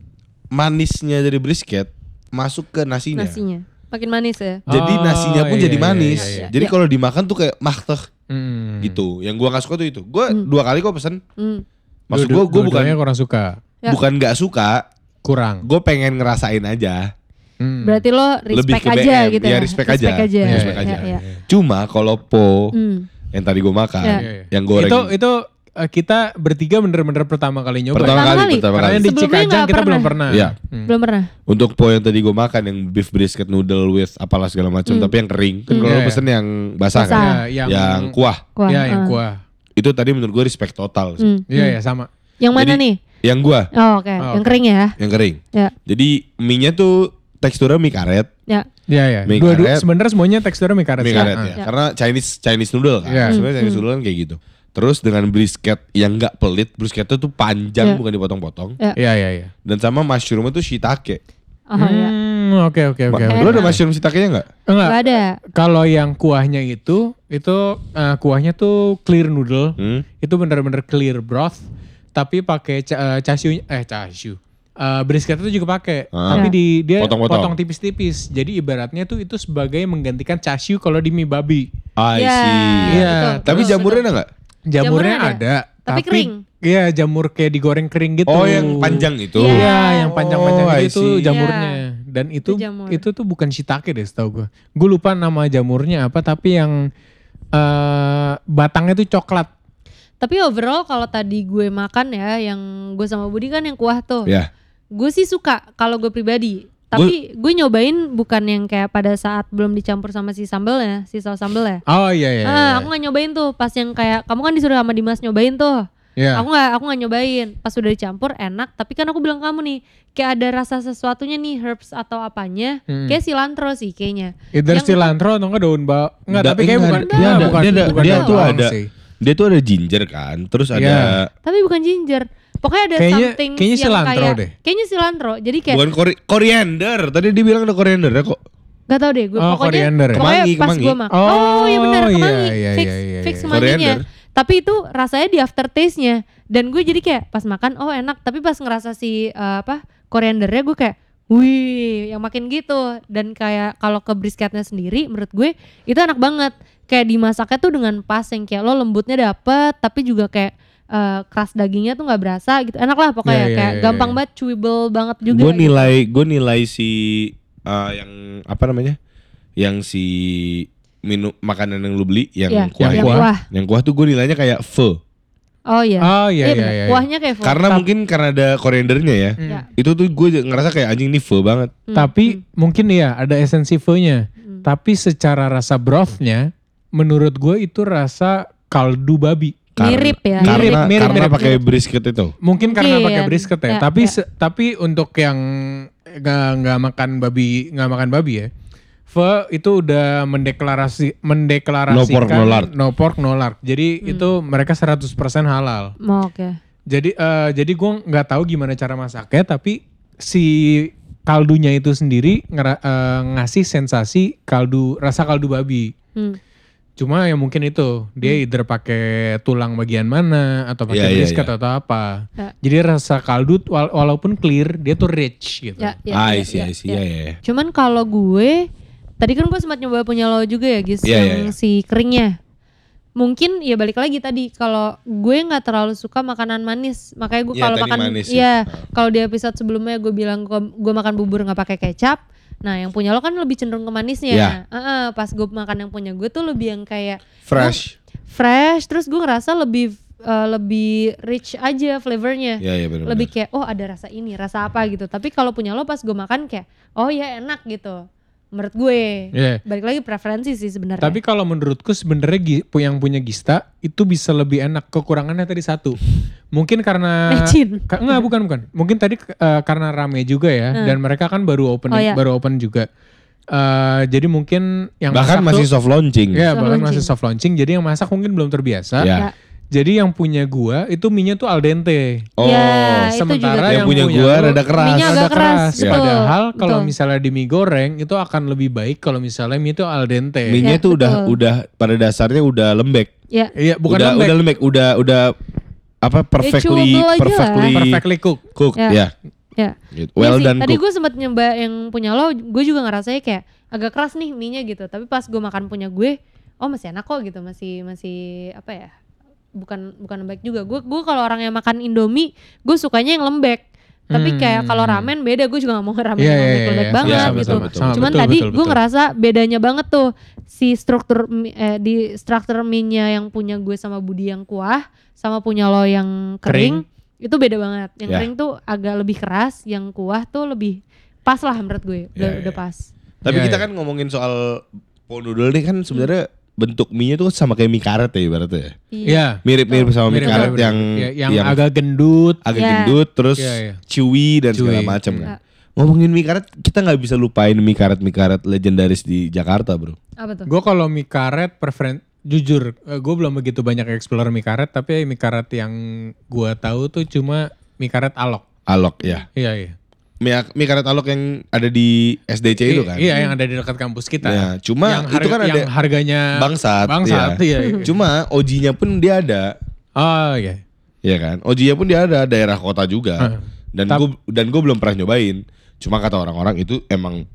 A: manisnya dari brisket masuk ke nasinya.
C: Nasinya makin manis ya.
A: Jadi
B: Oh,
A: nasinya pun
B: iya,
A: jadi
B: iya,
A: manis.
B: iya, iya.
A: Jadi
C: Iya.
A: kalau dimakan tuh kayak mahteh
B: Hmm.
A: gitu. Yang gua gak suka tuh itu. Gua
C: Hmm.
A: dua kali kok pesen.
C: Hmm.
A: Maksud gua gua bukan
B: kurang suka.
C: Ya.
A: bukan nggak suka.
B: Kurang.
A: Gue pengen ngerasain aja.
B: Hmm.
C: Berarti lo
A: Lebih
C: respect
A: ke
C: aja
A: BM.
C: gitu
A: Ya,
C: ya.
A: respect aja.
C: aja.
B: Iya,
A: Respect
B: iya,
A: aja.
C: iya.
A: Cuma kalau po
C: Hmm.
A: yang tadi gue makan,
C: Ya.
B: Iya, iya.
A: yang goreng
B: Itu itu eh, kita bertiga bener-bener pertama kali nyoba.
A: pertama
C: Pertama
A: kali,
C: kali?
A: pertama
B: Karena
A: kali.
B: yang di Cikajang kita belum
C: pernah.
B: pernah.
A: Iya.
B: Hmm.
C: Belum pernah.
A: Untuk po yang tadi gue makan yang beef brisket noodle with apalah segala macam,
C: Hmm.
A: tapi yang kering. Kan
C: Hmm.
A: kalau lo
B: iya.
A: pesen yang basah,
C: Basah.
A: kan?
B: Ya, yang,
A: yang kuah.
C: Kuah.
B: Ya, yang
C: ah.
B: kuah.
A: Itu tadi menurut gue respect total sih.
C: Hmm.
B: Iya,
C: hmm.
B: ya sama.
C: Yang mana
A: Jadi-
C: nih?
A: Yang gua,
C: Oh, oke.
B: Oh,
C: Yang kering ya.
A: yang kering.
C: Ya.
A: Jadi mie-nya tuh teksturnya mie karet,
C: Ya.
B: Iya, ya.
A: Mie
B: Dua, dua,
A: karet.
B: sebenarnya semuanya teksturnya mie karet.
A: mie karet
B: Ah.
A: ya. Karena Chinese Chinese noodle kan.
B: Iya.
A: Sebenarnya Chinese
C: Hmm.
A: noodle kan kayak gitu. Terus dengan brisket yang nggak pelit, brisketnya tuh panjang
C: Ya.
A: bukan dipotong-potong.
B: Iya, iya, iya.
A: Dan sama mushroomnya tuh shiitake.
C: Oh ya.
B: Hmm, oke oke oke.
A: Lo ada mushroom shiitake-nya nggak?
B: Enggak.
C: Gak ada.
B: Kalau yang kuahnya itu, itu eh, kuahnya tuh clear noodle.
A: Hmm?
B: Itu bener-bener clear broth. Tapi pakai ca- eh, chashu eh chashu. Eh, brisket itu juga pakai,
A: Ah.
B: tapi di dia
A: Potong-potong.
B: potong tipis-tipis. Jadi ibaratnya tuh itu sebagai menggantikan chashu kalau di mie babi.
A: I
C: Ya,
A: see.
B: Iya,
C: betul,
A: Tapi
C: betul,
A: jamurnya
C: betul.
A: ada nggak?
B: Jamurnya
C: Jamurnya
B: ada,
C: ada. Tapi kering.
B: Iya, jamur kayak digoreng kering gitu.
A: Oh yang panjang itu.
C: Iya.
B: Iya, yang panjang-panjang
A: Oh, I
B: itu
A: see.
B: jamurnya.
C: Iya.
B: Dan itu
C: Itu jamur.
B: itu tuh bukan shiitake deh setahu gue. Gue lupa nama jamurnya apa tapi yang eh batangnya tuh coklat.
C: Tapi overall kalau tadi gue makan ya, yang gue sama Budi kan yang kuah tuh.
A: Ya.
C: Gue sih suka kalau gue pribadi. Tapi gue nyobain bukan yang kayak pada saat belum dicampur sama si sambelnya, si saus sambel ya.
B: Oh iya iya.
C: ah,
B: iya.
C: aku nggak nyobain tuh pas yang kayak kamu kan disuruh sama Dimas nyobain tuh.
B: Iya.
C: Aku nggak aku nggak nyobain. Pas udah dicampur enak, tapi kan aku bilang kamu nih, kayak ada rasa sesuatunya nih herbs atau apanya.
B: Hmm.
C: Kayak cilantro sih kayaknya.
B: Either
C: yang-
B: cilantro atau enggak daun bawang. Enggak,
A: Da-
B: tapi kayak
A: enggak,
B: bukan
A: dia
B: enggak,
A: ada-
B: bukan,
A: dia ada-
B: bukan
A: dia
B: daun
A: tuh ada-
B: sih.
A: Dia tuh ada ginger kan. Terus ada
B: Iya.
C: Tapi bukan ginger. Pokoknya ada
B: Kayaknya-
C: something
B: kayaknya
C: yang
B: cilantro
C: kayak,
B: deh.
C: Kayaknya cilantro. Jadi kayak
A: bukan kori- koriander. Tadi dia bilang ada koriander ya kok.
C: Gak tau deh gue
B: Oh,
C: pokoknya
B: koriander ya?
C: pokoknya
A: Kemangi,
C: pas
A: kemangi.
C: gue makan
B: Oh,
C: oh, iya benar
B: iya,
C: kemangi
B: iya,
C: fix
B: iya, iya,
C: fix
B: iya.
C: kemanginya
A: Koriander.
C: Tapi itu rasanya di aftertaste nya dan gue jadi kayak pas makan oh enak tapi pas ngerasa si eh, apa koriandernya gue kayak wih yang makin gitu dan kayak kalau ke brisketnya sendiri menurut gue itu enak banget kayak dimasaknya tuh dengan pas yang kayak lo lembutnya dapet tapi juga kayak eh, keras dagingnya tuh nggak berasa gitu enak lah pokoknya
B: Iya, iya,
C: kayak
B: iya,
C: gampang
B: iya.
C: banget chewable banget juga
A: Gue
C: gitu.
A: nilai gue nilai si uh, yang apa namanya? Yang si minum makanan yang lu beli yang
C: Iya,
A: kuah
C: yang
A: itu.
C: kuah.
A: Yang kuah tuh gue nilainya kayak pho.
C: oh iya
B: Oh iya iya
C: bener.
B: iya.
C: kuahnya kayak
A: Karena
C: full.
A: mungkin karena ada koriandernya ya.
B: Hmm.
C: Ya.
A: Itu tuh gue ngerasa kayak anjing ini pho banget.
C: Hmm,
B: Tapi mungkin ya ada esensi pho-nya.
C: hmm.
B: Tapi secara rasa brothnya, menurut gue itu rasa kaldu babi.
A: Karena-
C: mirip ya
A: Karena
B: Mirip, mirip,
A: karena
B: mirip.
A: pakai brisket itu.
B: Mungkin karena
C: Mungkin.
B: pakai brisket ya.
C: Ya,
B: tapi
C: ya.
B: tapi untuk yang nggak nggak makan babi nggak makan babi ya. Pho itu udah mendeklarasi mendeklarasikan
A: No pork, no lard.
B: no pork, no lard. Jadi
C: Hmm.
B: itu mereka 100% halal.
C: Oh, oke
B: Jadi eh, jadi gue nggak tahu gimana cara masaknya, tapi si kaldunya itu sendiri ngera- eh, ngasih sensasi kaldu rasa kaldu babi.
C: Hmm.
B: Cuma ya mungkin itu dia either pakai tulang bagian mana atau pakai
A: Iya, iya,
B: brisket
A: iya.
B: atau apa.
C: Ya.
B: Jadi rasa kaldu wala- walaupun clear dia tuh rich gitu.
C: ya, ya,
A: ah,
C: ya,
A: isi,
C: ya,
A: isi,
C: ya.
A: ya, ya, ya.
C: Cuman kalau gue tadi kan gue sempat nyoba punya lo juga ya guys
A: Iya,
C: yang
A: iya, iya.
C: si keringnya. Mungkin ya balik lagi tadi kalau gue nggak terlalu suka makanan manis makanya gue
A: Iya,
C: kalau makan
A: manis
C: ya
A: Ah.
C: kalau di episode sebelumnya gue bilang gue, gue makan bubur nggak pakai kecap. Nah yang punya lo kan lebih cenderung ke manisnya.
A: Iya.
C: Heeh, pas gue makan yang punya gue tuh lebih yang kayak
A: Fresh.
C: fresh terus gue ngerasa lebih eh, lebih rich aja flavornya.
A: Ya, ya benar.
C: lebih kayak oh ada rasa ini rasa apa gitu tapi kalau punya lo pas gue makan kayak oh ya enak gitu menurut gue
B: Iya.
C: balik lagi preferensi sih sebenarnya
B: Tapi kalau menurutku sebenarnya yang punya Gista itu bisa lebih enak. Kekurangannya tadi satu. Mungkin karena
C: Mecin.
B: Ka- enggak bukan bukan. Mungkin tadi eh, karena rame juga ya dan mereka kan baru open
C: Hmm. Oh, iya.
B: baru open juga. Eh, jadi mungkin yang
A: Bahkan
B: masak
A: masih
B: tuh,
A: soft launching.
B: ya
C: Soft
B: bahkan
C: launching.
B: masih soft launching. Jadi yang masak mungkin belum terbiasa.
A: Ya.
C: Ya.
B: Jadi yang punya gua itu minyak tuh al dente.
A: Oh,
C: Ya, itu
B: Sementara
C: juga.
A: yang,
B: yang
A: punya gua
B: lu-
A: rada keras.
C: Minyak agak keras,
B: keras.
C: betul,
B: Padahal kalau misalnya di mie goreng itu akan lebih baik kalau misalnya mie itu al dente.
A: Minyak
C: Ya,
A: tuh udah
C: betul.
A: udah pada dasarnya udah lembek.
C: ya
B: Iya, bukan
A: udah
B: lembek.
A: udah lembek, udah udah apa perfectly
C: aja lah.
A: perfectly
B: perfectly cooked.
A: cooked
C: Ya.
A: ya.
C: ya
A: Gitu.
C: Iya
A: Well
C: sih,
A: done
C: tadi gue sempat nyoba yang punya lo gue juga ngerasanya kayak agak keras nih mie gitu tapi pas gue makan punya gue oh masih enak kok gitu masih masih apa ya bukan bukan lembek juga gue gue kalau orang yang makan indomie gue sukanya yang lembek tapi kayak kalau
B: Hmm.
C: ramen beda gue juga gak mau ramen
B: Iya,
C: yang
B: iya,
C: lembek
B: iya,
C: lembek
B: iya.
C: banget
A: Iya,
C: gitu
A: betul, betul,
B: Sama,
C: cuman
B: betul,
C: tadi gue ngerasa bedanya banget tuh si struktur eh, di struktur mie-nya yang punya gue sama Budi yang kuah sama punya lo yang kering, itu beda banget yang
A: Ya.
C: kering tuh agak lebih keras yang kuah tuh lebih pas lah menurut gue udah,
A: Ya,
C: udah
A: ya.
C: pas
A: Tapi
B: Iya,
A: kita
B: iya.
A: kan ngomongin soal po noodle nih kan sebenarnya bentuk mie-nya tuh sama kayak mie karet ya ibaratnya ya.
B: Iya.
A: Mirip-mirip sama mie
B: Mirip,
A: karet
B: mirip,
A: yang.
B: Ya, yang, agak gendut.
A: agak
C: Iya.
A: gendut terus
B: Iya, iya.
A: chewy dan segala
B: Chewy.
A: macam
C: Iya.
A: kan. Ngomongin mie karet, kita nggak bisa lupain mie karet mie karet legendaris di Jakarta, Bro.
C: apa tuh
B: Gue kalau mie karet preferen jujur gue belum begitu banyak explore mie karet tapi mie karet yang gue tahu tuh cuma mie karet alok.
A: Alok ya.
B: Iya iya.
A: Mie, mie karet alok yang ada di SDC itu
B: I-
A: kan.
B: Iya yang ada di dekat kampus kita.
A: Ya, cuma
B: yang
A: itu kan ada
B: yang harganya
A: bangsat.
B: bangsat.
A: ya.
B: Iya, iya.
A: Cuma ojinya pun dia ada.
B: Oh iya.
A: Iya kan? Ojinya pun dia ada daerah kota juga. Dan gue dan gue belum pernah nyobain. Cuma kata orang-orang itu emang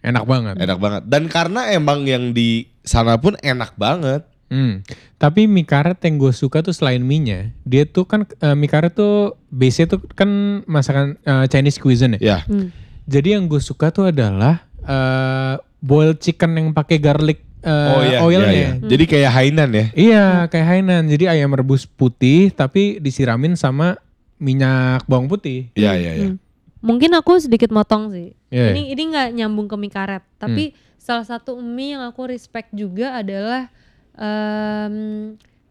B: Enak banget.
A: enak banget. Dan karena emang yang di sana pun enak banget.
B: Hmm. Tapi mie karet yang gue suka tuh selain mie-nya, dia tuh kan eh, mie karet tuh base tuh kan masakan eh, Chinese cuisine ya.
A: Ya.
C: Hmm.
B: Jadi yang gue suka tuh adalah eh boiled chicken yang pakai garlic eh,
A: oh iya.
B: oilnya.
A: iya, iya. Jadi kayak Hainan ya.
B: Iya, kayak Hainan. Jadi ayam rebus putih tapi disiramin sama minyak bawang putih.
A: Iya iya iya.
C: Hmm. Mungkin aku sedikit motong sih.
B: Iya.
C: Ini ini nggak nyambung ke mie karet, tapi salah satu mie yang aku respect juga adalah em,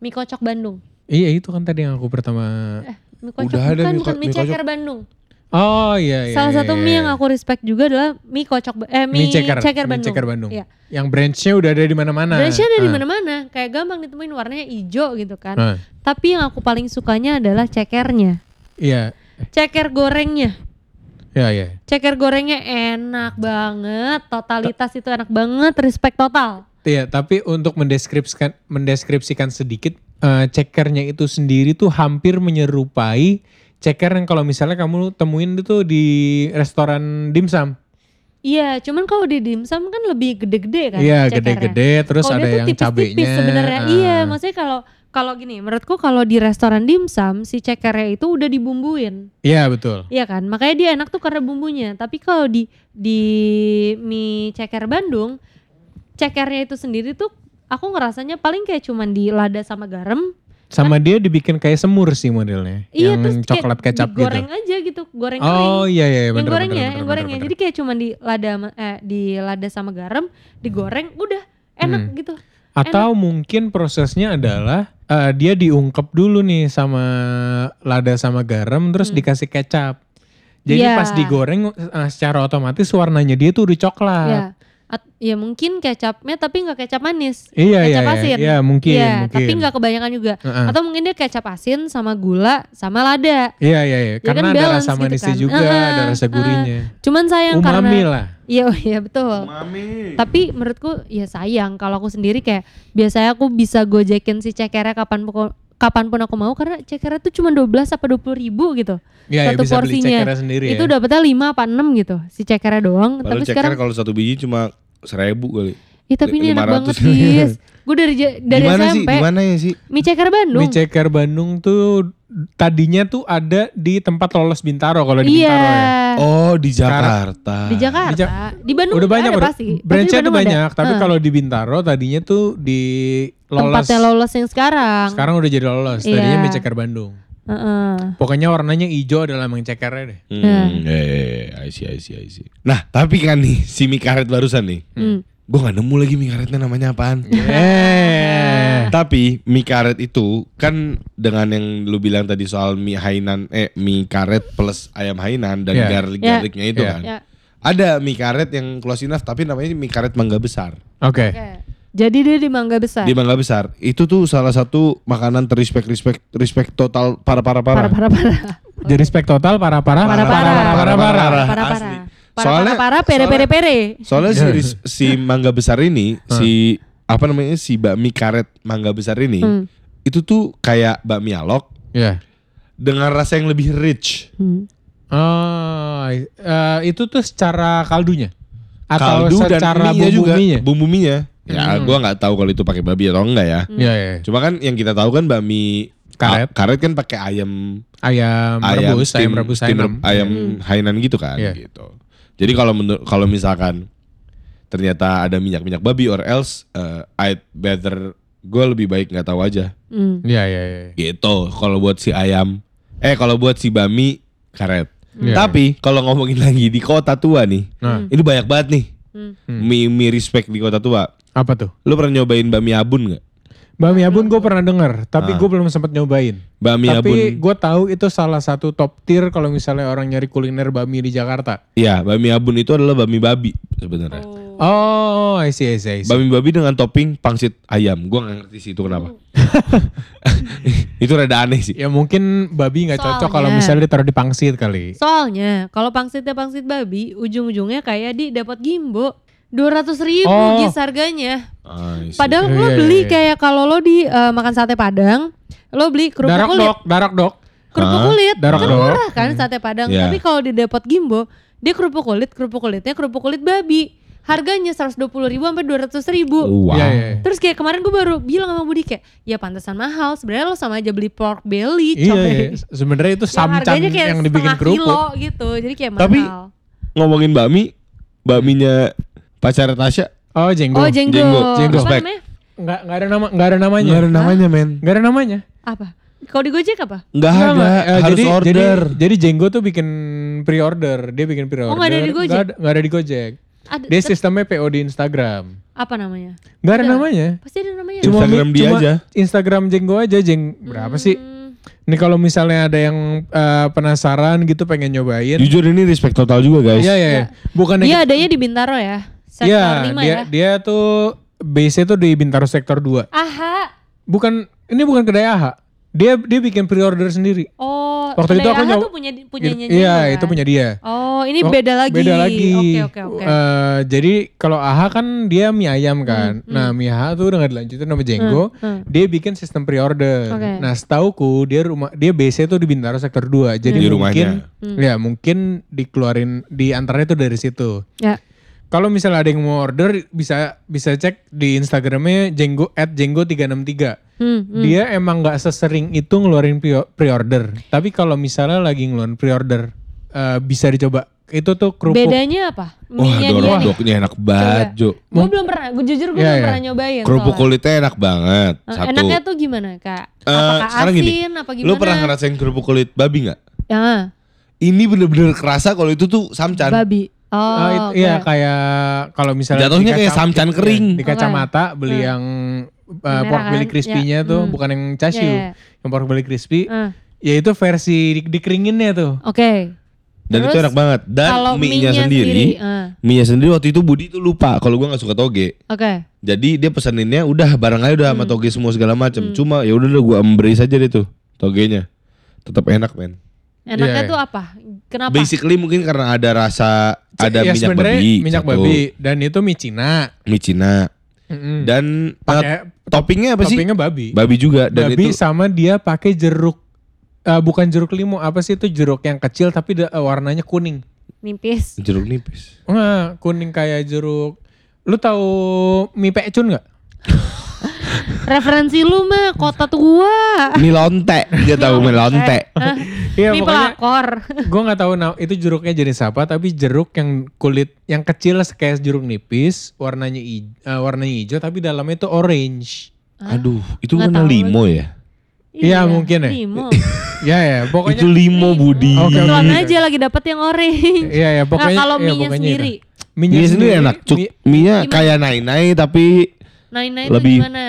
C: mie kocok Bandung.
B: Iya, itu kan tadi yang aku pertama.
C: Eh, mie kocok
A: Udah ada
C: bukan
A: mie
C: bukan mie
A: mie
C: ceker Bandung.
B: Oh iya iya.
C: salah
B: iya,
C: satu
B: iya,
C: mie
B: iya.
C: yang aku respect juga adalah mie kocok eh mie,
B: mie ceker, mie
C: Bandung.
B: ceker Bandung.
C: Iya.
B: Yang branchnya udah ada di mana-mana.
C: Branchnya ada di
B: Ah.
C: mana-mana, kayak gampang ditemuin warnanya hijau gitu kan.
B: Ah,
C: Tapi yang aku paling sukanya adalah cekernya.
B: Iya,
C: Ceker gorengnya.
B: iya iya.
C: Ceker gorengnya enak banget, totalitas itu enak banget, respect total.
B: Iya, tapi untuk mendeskripsikan mendeskripsikan sedikit eh, cekernya itu sendiri tuh hampir menyerupai ceker yang kalau misalnya kamu temuin itu di restoran dimsum.
C: Iya, cuman kalau di dimsum kan lebih gede-gede kan.
B: Iya, gede-gede terus
C: Kalau
B: ada yang
C: tipis-tipis
B: cabenya.
C: sebenarnya.
B: ah.
C: Iya, maksudnya kalau kalau gini, menurutku kalau di restoran dimsum si cekernya itu udah dibumbuin.
B: Iya, betul.
C: Iya kan? Makanya dia enak tuh karena bumbunya. Tapi kalau di di mie ceker Bandung, cekernya itu sendiri tuh aku ngerasanya paling kayak cuman di lada sama garam.
B: Sama dia dibikin kayak semur sih modelnya.
C: Iya,
B: yang
C: terus
B: coklat
C: kayak
B: kecap gitu.
C: digoreng aja gitu, goreng kering.
B: Oh iya iya
C: yang
B: bener,
C: yang
B: bener,
C: gorengnya.
B: bener,
C: Jadi kayak cuman di lada eh, di lada sama garam, digoreng, udah enak
B: Hmm.
C: gitu.
B: Atau mungkin prosesnya adalah eh, dia diungkep dulu nih sama lada sama garam terus dikasih kecap. Jadi
C: Hmm. Iya.
B: pas digoreng eh, secara otomatis warnanya dia tuh udah coklat.
C: Ya. At- ya mungkin kecapnya tapi nggak kecap manis.
B: Iya iya
C: kecap
B: iya,
C: asin.
B: iya mungkin
C: Iya,
B: mungkin.
C: tapi nggak kebanyakan juga.
B: Heeh.
C: Atau mungkin dia kecap asin sama gula sama lada.
B: Iya iya iya,
C: Ya
B: karena
C: kan
B: ada rasa
C: gitu
B: manisnya
C: kan.
B: juga,
C: Heeh,
B: ada rasa gurihnya.
C: Cuman sayang
B: Umami
C: karena
B: lah.
C: Iya, oh iya betul.
A: Mami.
C: Tapi menurutku ya sayang kalau aku sendiri kayak biasanya aku bisa gojekin si cekernya kapan pokok kapan pun aku mau karena cekernya tuh cuma 12 apa 20 ribu gitu.
B: Iya,
C: satu
B: bisa beli
C: porsinya.
B: cekernya sendiri
C: Itu
B: ya.
C: dapetnya 5 apa 6 gitu si cekernya doang.
A: Padahal
C: tapi
A: ceker
C: sekarang
A: kalau satu biji cuma seribu kali.
C: Ih tapi ini enak
A: 500.
C: banget Gis. Gue dari dari
A: Gimana sih?
C: SMP.
A: Gimana ya sih?
C: Mie ceker Bandung.
B: Mie ceker Bandung tuh tadinya tuh ada di tempat lolos Bintaro kalau di
C: iya.
B: Bintaro ya.
A: Oh di Jakarta.
C: Di Jakarta.
B: Di
C: Di,
B: Ja-
C: Bandung
B: Udah banyak
C: ada pasti. Di
B: Branchnya tuh
C: Bandung ada.
B: banyak, tapi
C: Heeh.
B: kalau di Bintaro tadinya tuh di lolos.
C: tempatnya lolos yang sekarang.
B: Sekarang udah jadi lolos. Tadinya
C: Iya.
B: mie ceker Bandung.
C: Heeh.
B: Pokoknya warnanya hijau adalah emang cekernya deh.
A: Hmm, eh, I see, I see, I see. Nah, tapi kan nih si mie karet barusan nih.
C: Hmm.
A: Gue gak nemu lagi mie karetnya namanya apaan.
B: Eh.
A: Tapi mie karet itu kan dengan yang lu bilang tadi soal mie Hainan eh mie karet plus ayam Hainan dan
B: Iya.
A: garlic-garlicnya itu
B: Iya.
A: kan.
C: Ya.
A: Ada mie karet yang close enough tapi namanya mie karet mangga besar.
B: Oke.
C: Oke. Jadi dia di Mangga Besar.
A: Di mangga besar. Itu tuh salah satu makanan terrespect respect respect total para para para.
C: Parah parah parah.
B: Jadi spek total para para para para para.
C: Parah parah.
A: Asli.
C: Parah
A: Soalnya-
C: parah pere pere pere.
A: Soalnya si ris- si mangga besar ini si apa namanya si bakmi karet mangga besar ini
C: Hmm.
A: itu tuh kayak bakmi alok
B: Ya.
A: dengan rasa yang lebih rich.
C: Hmm.
B: Oh, eh, itu tuh secara kaldunya atau
A: Kaldu dan
B: secara
A: mie
B: bumbu
A: juga, bumbu. Ya,
B: Hmm.
A: gua nggak tahu kalau itu pakai babi atau enggak ya.
B: Iya, iya.
A: Cuma kan yang kita tahu kan bakmi
B: Karet.
A: karet kan pakai ayam
B: Ayam, rebus, ayam
A: steam-
B: rebus
A: steam
B: ayam.
A: ayam Hainan gitu kan
B: Iya.
A: gitu. Jadi kalau menur- kalau misalkan ternyata ada minyak-minyak babi or else uh, I'd better gue lebih baik nggak tahu aja
C: Hmm.
B: Iya, iya, iya.
A: gitu. Kalau buat si ayam eh kalau buat si bami karet.
B: Iya.
A: Tapi kalau ngomongin lagi di kota tua nih,
B: Nah,
A: ini banyak banget nih
C: Hmm.
A: mie mie respect di kota tua.
B: apa tuh?
A: Lu pernah nyobain bami abun nggak?
B: Bami Abun gue pernah denger, tapi
A: Ah.
B: gue belum sempat nyobain.
A: Bami
B: tapi
A: abun,
B: gue tahu itu salah satu top tier kalau misalnya orang nyari kuliner bami di Jakarta.
A: ya bami abun itu adalah bami babi sebenarnya.
B: Oh, I see, I see, I see.
A: Bami babi dengan topping pangsit ayam. Gua nggak ngerti sih itu kenapa. [LAUGHS] itu rada aneh sih.
B: Ya mungkin babi nggak cocok kalau misalnya ditaruh di pangsit kali.
C: Soalnya kalau pangsitnya pangsit babi, ujung-ujungnya kayak di dapat gimbo. 200 ribu
B: Oh.
C: gis harganya.
A: Ah.
C: Padahal
B: Iya,
C: lo
B: iya,
C: beli
B: iya.
C: kayak kalau lo di eh, makan sate padang, lo beli kerupuk
B: Darak
C: kulit.
B: dok, darak dok.
C: Kerupuk
A: Hah?
C: kulit
B: Darak
C: kan
B: dok.
C: murah kan sate padang.
A: Iya.
C: Tapi kalau di depot gimbo, dia kerupuk kulit, kerupuk kulitnya kerupuk kulit babi. Harganya 120 ribu sampai 200 ribu.
A: Wow.
B: Iya, iya.
C: Terus kayak kemarin gue baru bilang sama Budi kayak, ya pantesan mahal. Sebenarnya lo sama aja beli pork belly,
B: Iya,
C: coy.
B: iya. sebenarnya itu
C: Yang
B: samcan
C: harganya kayak
B: yang dibikin kerupuk.
C: kilo gitu. Jadi kayak
A: Tapi-
C: mahal.
A: Ngomongin bakmi, bakminya pacar Tasya
B: Oh, jenggo.
C: Oh jenggo.
A: Jenggo,
B: jenggo.
C: Apa namanya?
B: Nggak, nggak ada nama, nggak ada namanya.
A: nggak ada namanya men.
B: Nggak ada namanya.
C: Apa? Kalau di Gojek apa?
A: Nggak
B: Nggak,
A: ada,
B: nggak. Eh,
A: harus
B: jadi,
A: order.
B: Jadi, jadi Jenggo tuh bikin pre-order. Dia bikin pre-order.
C: Oh, nggak ada di Gojek?
B: Nggak ada, nggak ada di Gojek.
C: Ada,
B: Dia sistemnya PO di Instagram.
C: apa namanya?
B: Nggak ada
C: Ada.
B: namanya.
C: Pasti ada namanya.
A: Cuma- Instagram dia
B: cuma
A: aja.
B: Instagram Jenggo aja, Jeng. Berapa sih?
C: Hmm,
B: Ini kalau misalnya ada yang eh, penasaran gitu pengen nyobain.
A: Jujur ini respect total juga guys.
B: Iya, iya. iya. Bukan
C: Dia adanya di Bintaro ya. Sektor
B: Iya,
C: 5
B: dia
C: ya.
B: dia tuh base-nya tuh di Bintaro sektor 2.
C: Aha.
B: Bukan ini bukan kedai AHA. Dia dia bikin pre-order sendiri.
C: Oh,
B: Waktu itu
C: kedai
B: aku
C: AHA tuh punya punyanya
B: Iya,
C: Jenggo,
B: itu
C: kan?
B: punya dia.
C: Oh, ini
B: Oh,
C: beda lagi.
B: Beda lagi.
C: Oke, oke, oke.
B: Eh, jadi kalau AHA kan dia mie ayam kan. Nah, mie AHA tuh udah gak dilanjutin sama Jenggo.
C: hmm.
B: Dia bikin sistem pre-order.
C: Oke.
B: Nah, setauku dia rumah dia base tuh di Bintaro sektor 2. Jadi
A: Di
B: mungkin
C: Hmm.
B: ya mungkin dikeluarin di antaranya tuh dari situ.
C: Ya.
B: Kalau misalnya ada yang mau order bisa bisa cek di Instagramnya Jenggo at Jenggo 363.
C: Hmm, hmm.
B: Dia emang nggak sesering itu ngeluarin pre- pre-order. Tapi kalau misalnya lagi ngeluarin pre-order eh, bisa dicoba. Itu tuh kerupuk.
C: Bedanya apa?
A: Wah, dorok-doroknya enak banget, Jo.
C: Gue belum pernah, gue jujur gue
B: Iya,
C: belum
B: iya.
C: pernah nyobain.
A: Kerupuk
C: soalnya.
A: kulitnya enak banget.
C: Eh,
A: Satu.
C: Enaknya tuh gimana kak?
A: Eh,
C: Apakah
A: sekarang
C: asin?
A: gini,
C: apa gimana?
A: Lu pernah ngerasain kerupuk kulit babi nggak?
C: Ya,
A: Ini bener-bener kerasa kalau itu tuh samcan.
C: babi. Oh,
B: Ah, itu,
C: oke.
B: Iya kayak kalau misalnya
A: Jatuhnya kayak samcan kering.
B: Di kacamata beli
C: Hmm.
B: yang uh, pork belly
C: kan?
B: crispy-nya
C: Ya.
B: tuh
C: Hmm.
B: bukan yang chashu.
C: Iya, iya.
B: Yang pork belly crispy
C: Eh,
B: ya itu versi di- dikeringinnya tuh.
C: Oke.
A: Dan itu
C: Terus,
A: enak banget. Dan mie-nya
C: mie-nya
A: sendiri,
C: eh,
A: mie-nya sendiri waktu itu Budi tuh lupa kalau gua nggak suka toge.
C: Oke.
A: Jadi dia peseninnya udah barang aja udah sama
C: Hmm.
A: toge semua segala macam. Cuma ya udah udah gua embrace aja deh tuh togenya. Tetap enak, men.
C: Enaknya
B: Iya.
C: tuh apa? Kenapa?
A: Basically mungkin karena ada rasa ada
B: Ya,
A: minyak babi,
B: minyak
A: satu.
B: babi dan itu mie Cina.
A: mie Cina
B: Mm-mm.
A: dan uh,
B: pakai
A: toppingnya apa sih?
B: toppingnya babi.
A: Babi juga dan
B: babi
A: itu
B: sama dia pakai jeruk eh, bukan jeruk limau apa sih itu jeruk yang kecil tapi da- eh, warnanya kuning.
C: Nipis.
A: jeruk nipis.
B: Wah, kuning kayak jeruk. Lu tahu mie pecun nggak? [LAUGHS]
C: Referensi lu mah kota tua.
A: Mie lonte, dia tahu mie lonte.
C: Hah?
B: Iya
C: Mie pelakor.
B: gue nggak tahu nah, itu jeruknya jenis apa tapi jeruk yang kulit yang kecil kayak jeruk nipis warnanya i- eh, warnanya hijau tapi dalamnya itu orange.
A: Aduh, itu
C: tahu
A: limo ya?
B: Iya, mungkin ya.
C: Limo. [LAUGHS]
B: Ya ya pokoknya
A: Itu limo Budi.
B: Oke, oke.
C: Kebetulan aja lagi dapet yang orange.
B: Iya ya pokoknya
C: nah, kalau
B: ya, pokoknya
C: sendiri.
A: Mie sendiri enak, cuk.
B: mie-
A: Mie-nya kayak nai-nai tapi
C: Nai-nai itu
A: Lebih-
C: gimana?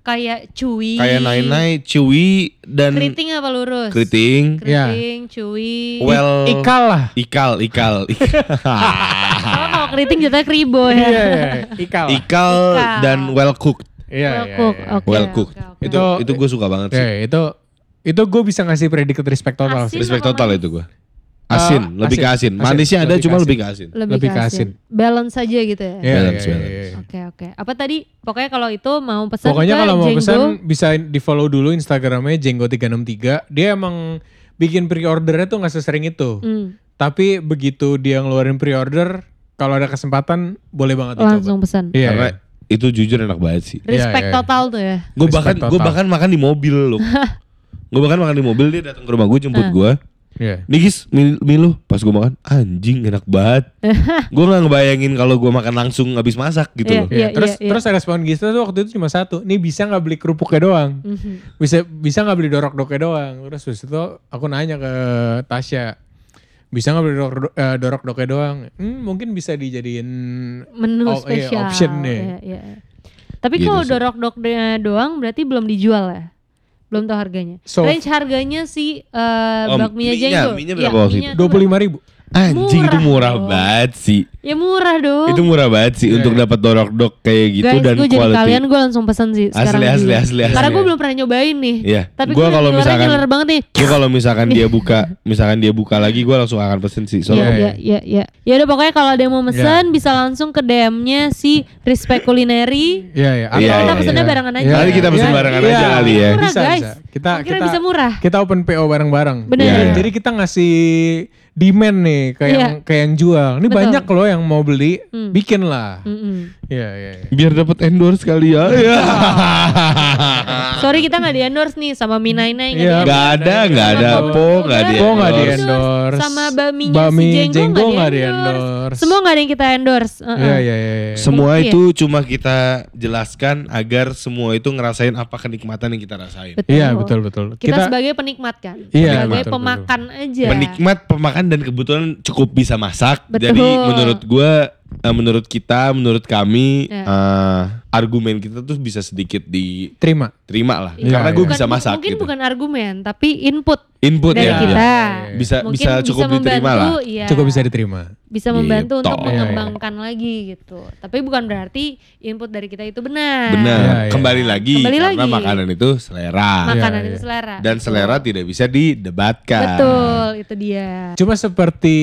C: Kayak cuy.
A: kayak nai-nai, chewy dan
C: Keriting apa lurus?
A: keriting.
B: Iya.
C: Keriting, cuy.
A: Well,
B: I- ikal lah.
A: ikal, ikal, [LAUGHS] [LAUGHS]
C: Kalau kalau keriting jatuhnya kribo
B: Iya,
C: ya.
B: iya, ikal. lah.
A: ikal
C: Ikal.
A: dan well cooked.
B: Iya,
C: Well
B: iya,
C: cook,
B: iya.
C: oke,
A: well
C: oke,
A: cooked.
C: oke.
A: Itu
B: Itu-
A: itu gue suka banget sih.
B: Ya, itu itu gue bisa ngasih predikat respect total
C: Asin
B: sih.
A: Respect total itu gue. Asin,
B: Ah,
A: lebih ke
B: asin,
A: asin.
B: asin.
A: Manisnya ada
B: Lebih
A: cuma
B: ke
A: lebih
B: asin.
A: ke asin.
C: Lebih,
B: Lebih
C: ke
B: ke
C: asin.
B: asin.
C: Balance aja gitu ya.
B: Iya,
A: Balance,
B: iya,
A: balance.
B: iya, iya.
C: Oke oke. Apa tadi? Pokoknya kalau itu mau pesan
B: Pokoknya
C: ke
B: kalau mau
C: Jenggo,
B: pesan bisa di follow dulu Instagramnya Jenggo363. Dia emang bikin pre-ordernya tuh nggak sesering itu.
C: hmm,
B: Tapi begitu dia ngeluarin pre-order, kalau ada kesempatan boleh banget dicoba.
C: langsung pesan.
B: Iya,
A: Karena
B: iya.
A: itu jujur enak banget sih.
C: Respect
B: iya, iya.
C: total tuh ya.
A: Gue bahkan gue bahkan makan di mobil loh. [LAUGHS] gue bahkan makan di mobil dia datang ke rumah gue jemput
C: Eh.
A: gue.
B: Iya.
A: Nih Gis, mie, mie lu pas gue makan anjing enak banget. [LAUGHS] gue nggak ngebayangin kalau gue makan langsung habis masak gitu
C: Iya.
A: loh.
B: Iya, terus
C: iya.
B: terus respon Gista tuh waktu itu cuma satu. Nih bisa nggak beli kerupuknya doang?
C: Mhm.
B: Bisa bisa nggak beli dorok-doknya doang? Terus terus itu aku nanya ke Tasya, bisa nggak beli dorok, eh, dorok-doknya doang? Hmm, mungkin bisa dijadiin
C: Menu
B: Oh, iya,
C: spesial.
B: option nih.
C: Iya, iya. Tapi
A: Gitu
C: kalau dorok dok doang berarti belum dijual ya? Belum tahu harganya.
B: So-
C: Range harganya sih eh
A: Oh,
C: bakminya Jenggo.
A: mie-nya
C: Iya,
A: berapa waktu
C: mie-nya
A: itu?
C: tuh
B: dua puluh lima ribu.
A: Anjing itu
C: Murah
A: murah
C: dong.
A: banget sih.
C: Ya murah dong.
A: Itu murah banget sih
B: Iya,
A: untuk
B: iya.
A: dapat dorok-dok kayak gitu
C: Guys,
A: dan
C: gue jadi
A: quality.
C: kalian gue langsung pesan sih sekarang.
A: asli,
C: juga.
A: asli, asli.
C: Karena gue belum pernah nyobain nih.
A: Iya.
C: Tapi
A: Gua
C: gue
A: kalau misalkan
C: nyeler banget nih.
A: Gue kalau misalkan dia [LAUGHS] buka, misalkan dia buka lagi, gue langsung akan pesen sih.
C: Iya,
A: Soalnya
C: iya, iya, iya. Ya udah pokoknya kalau ada yang mau mesen bisa langsung ke DM-nya si Respect Culinary.
B: Iya, iya.
A: Iya,
C: kita
A: iya,
C: pesennya
A: iya.
C: barengan aja.
B: Iya,
A: Kali kita pesen
B: iya,
A: barengan
B: iya.
A: aja kali ya.
C: Murah,
B: Bisa,
C: guys.
B: bisa. Kita kita
C: bisa murah.
B: kita open PO bareng-bareng.
C: Bener.
A: Iya, iya.
B: Jadi kita ngasih demand nih ke
C: Iya.
B: yang ke yang jual. Ini
C: Betul.
B: banyak loh yang mau beli,
C: Hmm.
B: bikin lah. Iya, iya, iya.
A: biar dapat endorse kali ya. [LAUGHS] Iya.
C: Sorry kita nggak di endorse nih sama Minainai nggak
B: Iya.
C: di
A: Gak ada, gak ada po,
C: Bobo
A: gak di
C: juga
B: Po nggak di
A: endorse.
B: endorse.
C: Sama baminya
B: Bami
C: si Jenggo, nggak
B: nggak
C: di endorse.
B: endorse.
C: Semua nggak ada yang kita endorse. Uh-uh.
B: Iya, iya, iya.
A: Semua
C: Mungkin.
A: itu cuma kita jelaskan agar semua itu ngerasain apa kenikmatan yang kita rasain.
C: Betul.
B: Iya, betul, betul.
C: Kita, sebagai penikmat kan.
B: Iya,
C: sebagai
B: betul,
C: pemakan aja.
A: Penikmat, pemakan dan kebetulan cukup bisa masak.
C: Betul.
A: Jadi menurut gue, eh, menurut kita, menurut kami,
C: Ya.
A: eh, argumen kita tuh bisa sedikit diterima
B: terima.
A: lah.
C: Iya,
A: Karena
B: iya.
A: gue
C: Bukan-
A: bisa masak
C: Mungkin
A: gitu.
C: bukan argumen, tapi input
A: Input
C: dari
A: ya.
C: kita.
B: iya, iya.
A: Bisa
C: Mungkin
A: bisa cukup diterima lah.
C: membantu, iya.
B: Cukup bisa diterima.
C: Bisa membantu
A: Gitu.
C: untuk
A: Iya,
B: iya.
C: mengembangkan lagi gitu. Tapi bukan berarti input dari kita itu benar.
A: Benar.
B: Iya, iya.
A: Kembali lagi
C: Kembali
A: karena
C: lagi.
A: makanan itu selera.
C: Makanan
B: Iya,
C: itu
B: iya.
C: selera.
A: Dan
C: Betul.
A: selera tidak bisa didebatkan.
C: Betul, itu dia.
B: Cuma seperti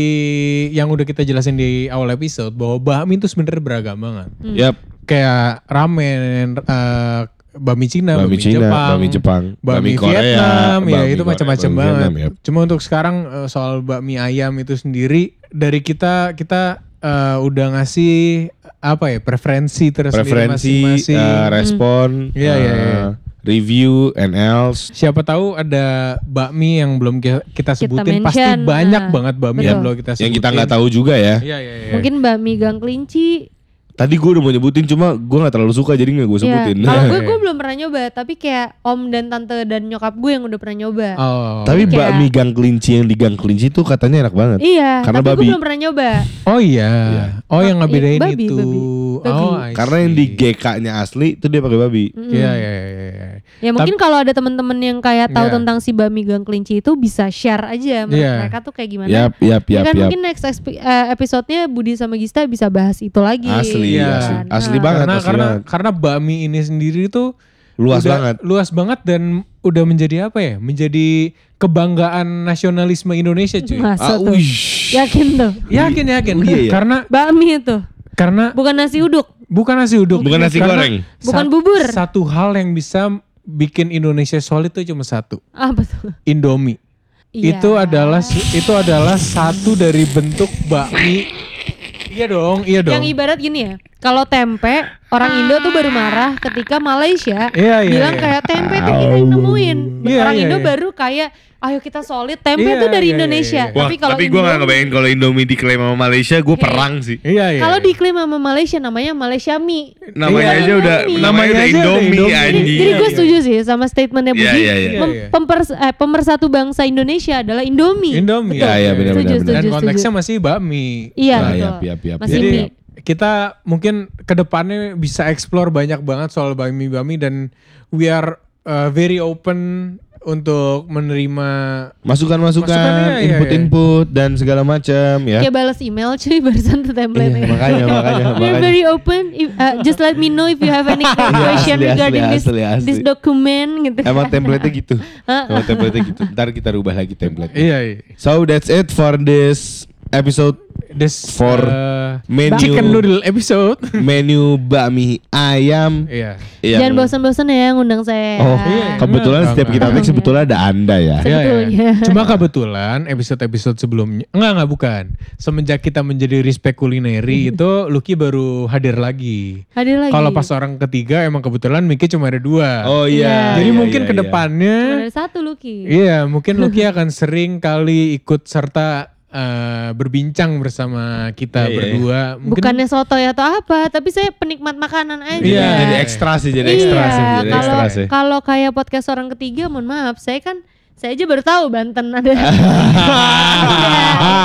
B: yang udah kita jelasin di awal episode bahwa bakmi itu sebenarnya beragam banget.
A: Yap.
B: Kayak ramen, eh, bakmi Cina,
A: Bami
B: bakmi
A: Cina,
B: Jepang,
A: bami Jepang,
B: bakmi
A: bami Korea,
B: Vietnam, ya
A: bami
B: itu
A: Korea,
B: macam-macam
A: bami
B: banget.
A: Vietnam, yap.
B: Cuma untuk sekarang eh, soal bakmi ayam itu sendiri dari kita kita eh, udah ngasih apa ya preferensi tersendiri
A: Preferensi,
B: masing-masing.
A: eh, respon,
B: Iya, iya,
A: eh,
B: iya.
A: review, and else.
B: Siapa tahu ada bakmi yang belum ki- kita sebutin pasti
C: mention,
B: banyak
C: nah,
B: banget bakmi
C: betul.
B: yang belum kita sebutin.
A: Yang kita nggak tahu juga ya.
B: Iya iya iya.
C: Mungkin bakmi gang kelinci.
A: Tadi gue udah mau nyebutin cuma gue nggak terlalu suka jadi nggak gue
C: Iya.
A: sebutin.
C: Kalau [LAUGHS] gue gue belum pernah nyoba, tapi kayak om dan tante dan nyokap gue yang udah pernah nyoba.
B: Oh.
A: Tapi
C: Kayak-
A: bakmi gang kelinci yang di gang kelinci itu katanya enak banget.
C: Iya,
A: Karena
C: tapi
A: babi.
C: gue belum pernah nyoba.
B: Oh iya. Oh yang ngebedain
C: iya, babi,
B: itu.
C: babi. Babi.
B: Oh,
A: Karena yang di. GK-nya asli itu dia pakai babi.
C: Mm-mm.
B: Iya iya iya. iya.
C: Ya mungkin kalau ada teman-teman yang kayak tahu
B: Iya.
C: tentang si bakmi gang kelinci itu bisa share aja
B: Iya.
C: mereka tuh kayak gimana.
A: Yap, yap,
C: Ya
A: yap,
C: kan
A: yap.
C: mungkin next eh, episode-nya Budi sama Gista bisa bahas itu lagi.
A: Asli,
B: Iya.
A: asli,
C: kan.
A: asli
C: Nah,
A: banget,
B: karena
A: asli
B: karena
A: banget.
B: karena bakmi ini sendiri tuh
A: Luas
B: udah
A: banget.
B: luas banget dan udah menjadi apa ya menjadi kebanggaan nasionalisme Indonesia cuy
C: Masa
A: Ah,
C: tuh? Yakin tuh?
B: yakin yakin
A: iya ya?
B: karena
C: Bakmi itu
B: karena
C: bukan nasi uduk,
B: bukan nasi uduk
A: Bukan nasi
B: Karena
A: goreng.
C: bukan bubur.
B: satu hal yang bisa bikin Indonesia solid tuh cuma satu
C: Apa tuh?
B: Indomie
C: Iya.
B: itu adalah itu adalah satu dari bentuk bakmi iya dong iya dong
C: Yang ibarat gini ya, kalau tempe orang Indo tuh baru marah ketika Malaysia
B: Iya, iya,
C: bilang
B: iya.
C: kayak tempe tuh kita yang nemuin.
B: Iya,
C: orang
B: iya,
C: Indo
B: iya.
C: baru kayak ayo kita solid tempe
B: Iya,
C: tuh dari
B: iya, iya,
C: Indonesia.
B: iya.
A: Wah,
C: Tapi kalau
A: tapi gue gak
C: Indomie-
A: ngebayangin kalau Indomie diklaim sama Malaysia, gue perang sih.
B: iya iya
C: Kalau
B: iya.
C: diklaim sama Malaysia namanya Malaysia mie.
A: Namanya
B: Iya.
A: aja udah,
C: Indomie.
A: namanya udah Indomie
B: Indomie.
C: Jadi, jadi gue setuju sih sama statementnya Budi.
A: iya, iya.
C: Mem-
B: Iya, iya.
C: pempers- eh, pemersatu bangsa Indonesia adalah Indomie.
B: Indomie
A: Iya, iya, benar, benar,
B: dan konteksnya masih bakmi
C: Iya betul. Masih
B: Jadi
C: mie.
B: Kita mungkin ke depannya bisa explore banyak banget soal bakmi-bakmi dan we are uh, very open untuk menerima
A: Masukan-masukan,
B: Masukannya, iya,
A: input-input dan segala macam ya.
C: Kayak balas email cuy [LAUGHS] barusan tuh template
A: Iya, makanya, makanya, [LAUGHS]
C: We're
A: makanya.
C: very open. If, uh, just let me know if you have any [LAUGHS] question
A: asli,
C: regarding
A: asli,
C: this
A: asli, asli.
C: this document gitu.
A: Emang template-nya gitu. Emang template-nya gitu. Ntar kita rubah lagi template.
B: iya, iya.
A: So that's it for this episode
B: this
A: For
B: uh,
A: menu-
B: chicken noodle episode [LAUGHS]
A: menu bakmi ayam.
B: iya
A: yang-
C: Jangan bosan-bosan ya ngundang saya.
A: Oh,
B: Iya,
A: kebetulan
B: enggak,
A: setiap kita
B: enggak.
A: take sebetulnya ada Anda ya.
B: Iya, iya.
C: Sebetulnya.
B: Cuma kebetulan episode-episode sebelumnya enggak enggak bukan. Semenjak kita menjadi respect kulineri [LAUGHS] itu Lucky baru hadir lagi.
C: Hadir lagi.
B: Kalau pas orang ketiga emang kebetulan Miki cuma ada dua.
A: Oh
C: Iya.
A: iya.
B: Jadi
A: iya,
B: mungkin
A: iya,
B: ke
A: iya.
C: ada satu Lucky.
B: Iya, mungkin Lucky [LAUGHS] akan sering kali ikut serta eh, berbincang bersama kita
A: Iya, iya.
B: berdua. Mungkin
C: Bukannya sotoy atau apa, tapi saya penikmat makanan aja.
B: Iya.
A: Jadi ekstra sih, jadi ekstra sih, jadi
C: kalau
A: ekstra sih.
C: kalau kayak podcast orang ketiga, mohon maaf, saya kan saya aja baru tahu Banten ada. [LAUGHS] Iya,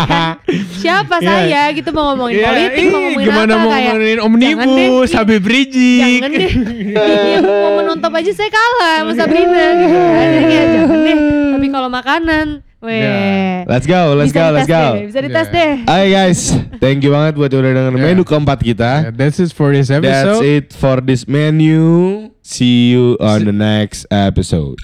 C: kan. Siapa
B: Iya.
C: saya gitu mau ngomongin
B: Iya,
C: politik,
B: ih,
C: mau ngomongin
B: gimana
C: apa
B: mau
C: kayak.
B: ngomongin omnibus,
C: deh,
B: Habib Rizik.
C: Jangan deh. Iya, mau menonton aja saya kalah sama Sabrina gitu. kan. Jangan deh. Tapi kalau makanan, weh.
B: Ya.
A: Let's go, let's
C: bisa
A: go, let's go.
C: deh, bisa dites
B: Ya.
C: deh.
A: Hai guys, thank you banget buat udah dengan
B: Yeah.
A: menu keempat kita.
B: Yeah, that's it for this
A: That's
B: episode.
A: it for this menu. See you on the next episode.